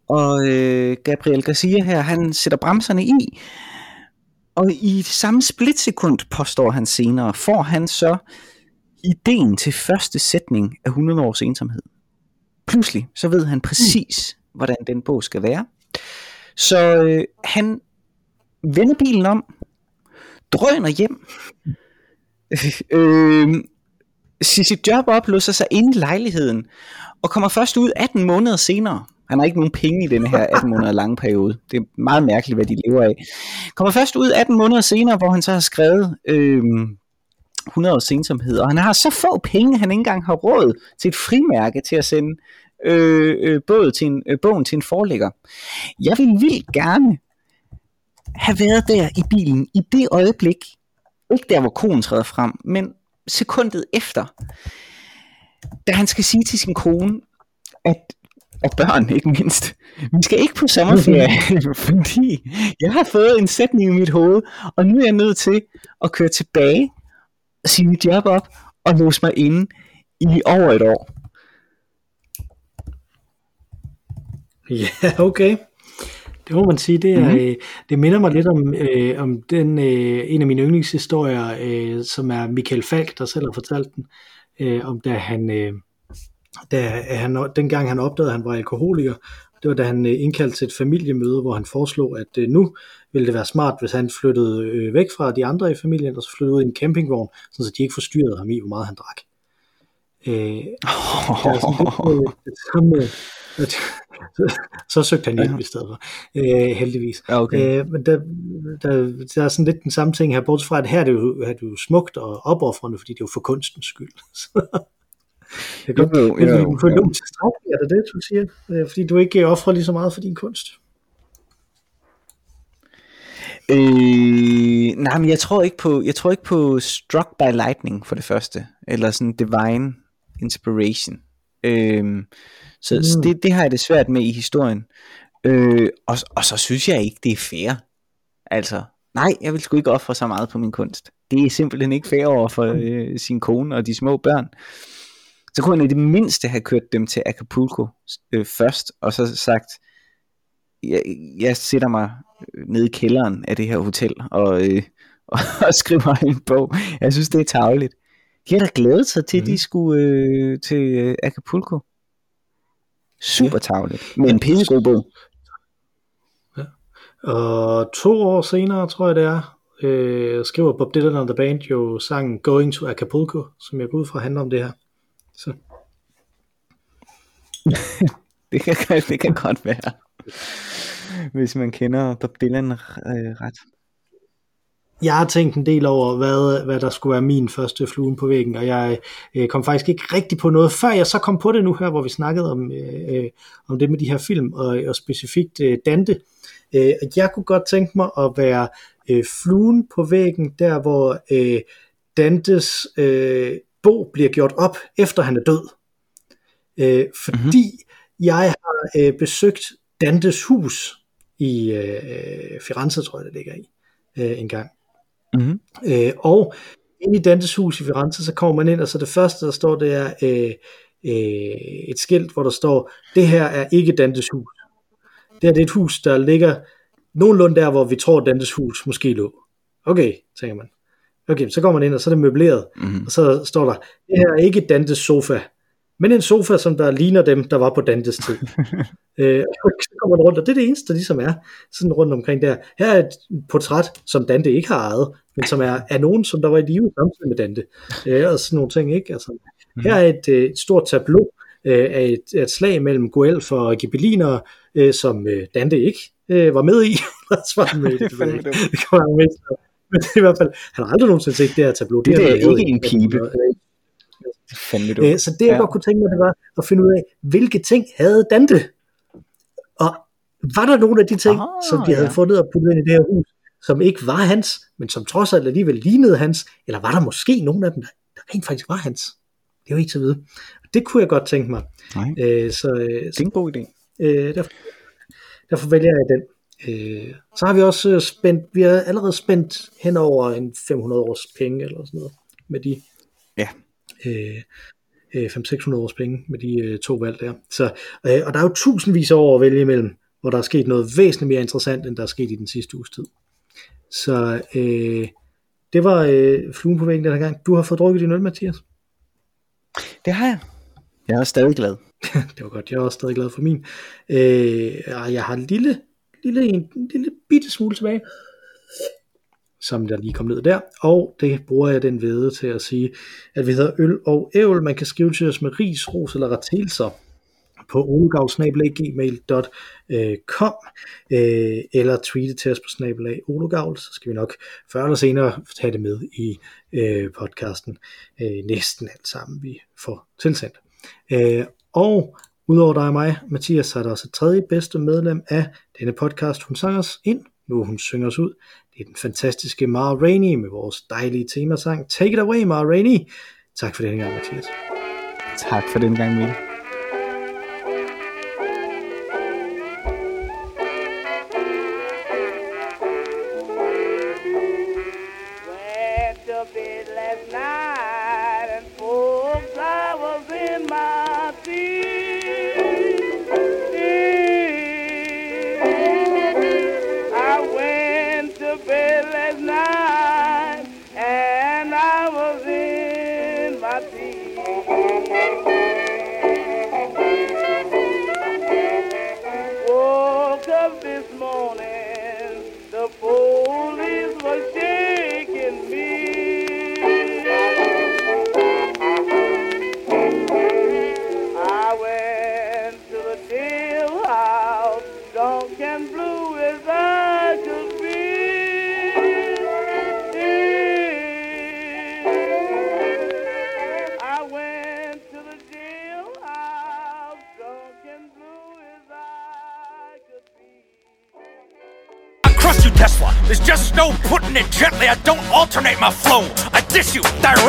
Og øh, Gabriel Garcia her, han sætter bremserne i, og i samme splitsekund, påstår han senere, får han så ideen til første sætning af 100 års ensomhed. Pludselig, så ved han præcis, hvordan den bog skal være. Så øh, han vender bilen om, drøner hjem, øh, siger sit job op, låser sig ind i lejligheden, og kommer først ud 18 måneder senere. Han har ikke nogen penge i den her 18 måneder lange periode. Det er meget mærkeligt, hvad de lever af. Kommer først ud 18 måneder senere, hvor han så har skrevet øh, 100 års ensomhed, og han har så få penge, han ikke engang har råd til et frimærke til at sende øh, øh, både til en, øh, bogen til en forlægger. Jeg vil vildt gerne have været der i bilen i det øjeblik, ikke der hvor konen træder frem, men sekundet efter, da han skal sige til sin kone, at og børn ikke mindst. Vi skal ikke på sommerferie, fordi jeg har fået en sætning i mit hoved, og nu er jeg nødt til at køre tilbage, sige mit job op og låse mig inde i over et år. Ja, okay. Det må man sige, det, er, mm-hmm. det minder mig lidt om, øh, om den, øh, en af mine yndlingshistorier, øh, som er Michael Falk, der selv har fortalt den, øh, om da han, øh, da han, dengang han opdagede, at han var alkoholiker, det var da han øh, indkaldte til et familiemøde, hvor han foreslog, at øh, nu ville det være smart, hvis han flyttede øh, væk fra de andre i familien, og så flyttede ud i en campingvogn, så de ikke forstyrrede ham i, hvor meget han drak. Øh, det samme, så, så søgte han hjælp i stedet for, øh, heldigvis. Okay. Øh, men der, der, der er sådan lidt den samme ting her, bortset fra, at her er det jo, er det jo smukt og opoffrende, fordi det er jo for kunstens skyld. det godt, jo, jo, jo, jo, er det det, du siger? Øh, fordi du ikke offrer lige så meget for din kunst. Øh, nej, men jeg tror ikke på, jeg tror ikke på struck by lightning for det første, eller sådan divine inspiration. Øh, så, mm. det, det har jeg det svært med i historien. Øh, og, og så synes jeg ikke, det er fair. Altså, nej, jeg vil sgu ikke ofre så meget på min kunst. Det er simpelthen ikke fair over for øh, sin kone og de små børn. Så kunne han i det mindste have kørt dem til Acapulco øh, først, og så sagt, jeg, jeg sætter mig ned i kælderen af det her hotel, og, øh, og, og skriver en bog. Jeg synes, det er tageligt. De har da glædet sig til, mm. at de mhm. skulle øh, til øh, Acapulco. Super tavligt. Men en pissegod bog. Ja. Og to år senere, tror jeg det er, øh, skriver Bob Dylan og The Band jo sangen Going to Acapulco, som jeg går ud fra handler om det her. Så. det, kan, det kan godt være. Hvis man kender Bob Dylan øh, ret jeg har tænkt en del over, hvad, hvad der skulle være min første fluen på væggen, og jeg øh, kom faktisk ikke rigtig på noget, før jeg så kom på det nu her, hvor vi snakkede om, øh, om det med de her film, og, og specifikt øh, Dante. Øh, jeg kunne godt tænke mig at være øh, fluen på væggen, der hvor øh, Dantes øh, bog bliver gjort op, efter han er død. Øh, fordi mm-hmm. jeg har øh, besøgt Dantes hus i øh, Firenze, tror jeg det ligger i, øh, en gang. Mm-hmm. Øh, og ind i Dantes hus i Firenze, så kommer man ind, og så det første, der står, det er øh, øh, et skilt, hvor der står, det her er ikke Dantes hus. Det her det er et hus, der ligger nogenlunde der, hvor vi tror, Dantes hus måske lå. Okay, tænker man. Okay, så går man ind, og så er det møbleret, mm-hmm. og så står der, det her er ikke Dantes sofa, men en sofa, som der ligner dem, der var på Dantes tid. øh, så kommer man rundt, og det er det eneste, der ligesom er sådan rundt omkring der. Her er et portræt, som Dante ikke har ejet, men som er af nogen, som der var i live samtidig med Dante. Øh, og sådan nogle ting, ikke? Altså, mm. Her er et, øh, et stort tableau øh, af et, et slag mellem Guelf og Ghibelliner, øh, som øh, Dante ikke øh, var med i. var med, det, det, det, det kan man med. Men i hvert fald, han har aldrig nogensinde set det her tableau. Det, det er ikke en pibe. Det øh, så det jeg ja. godt kunne tænke mig, det var at finde ud af, hvilke ting havde Dante? Og var der nogle af de ting, Aha, som de havde ja. fundet og puttet ind i det her hus, som ikke var hans, men som trods alt alligevel lignede hans, eller var der måske nogle af dem, der, der rent faktisk var hans? Det er jo ikke så vide. Det kunne jeg godt tænke mig. Nej. Øh, så, øh, det er en god idé. Øh, derfor, derfor vælger jeg den. Øh, så har vi også øh, spændt, vi har allerede spændt hen over en 500 års penge eller sådan noget med de ja. øh, 500-600 års penge med de øh, to valg der. Så, øh, og der er jo tusindvis af år at vælge imellem, hvor der er sket noget væsentligt mere interessant, end der er sket i den sidste uges tid. Så øh, det var øh, fluen på væggen den her gang. Du har fået drukket din øl, Mathias. Det har jeg. Jeg er stadig glad. det var godt, jeg er også stadig glad for min. Øh, jeg har en lille, lille, en, en lille bitte smule tilbage. som der lige kom ned der. Og det bruger jeg den vede til at sige, at vi hedder Øl og Ævl. Man kan skrive til os med ris, ros eller retelser på olugavl.gmail.com øh, eller tweete til os på snabelag olugavl, så skal vi nok før eller senere tage det med i øh, podcasten. Øh, næsten alt sammen, vi får tilsendt. Øh, og udover dig og mig, Mathias, er der også et tredje bedste medlem af denne podcast. Hun sang os ind, nu hun synger os ud. Det er den fantastiske Mara Rainey med vores dejlige temasang. Take it away, Mara Rainey. Tak for denne gang, Mathias. Tak for den gang, Mikkel. I don't alternate my flow. I diss you directly.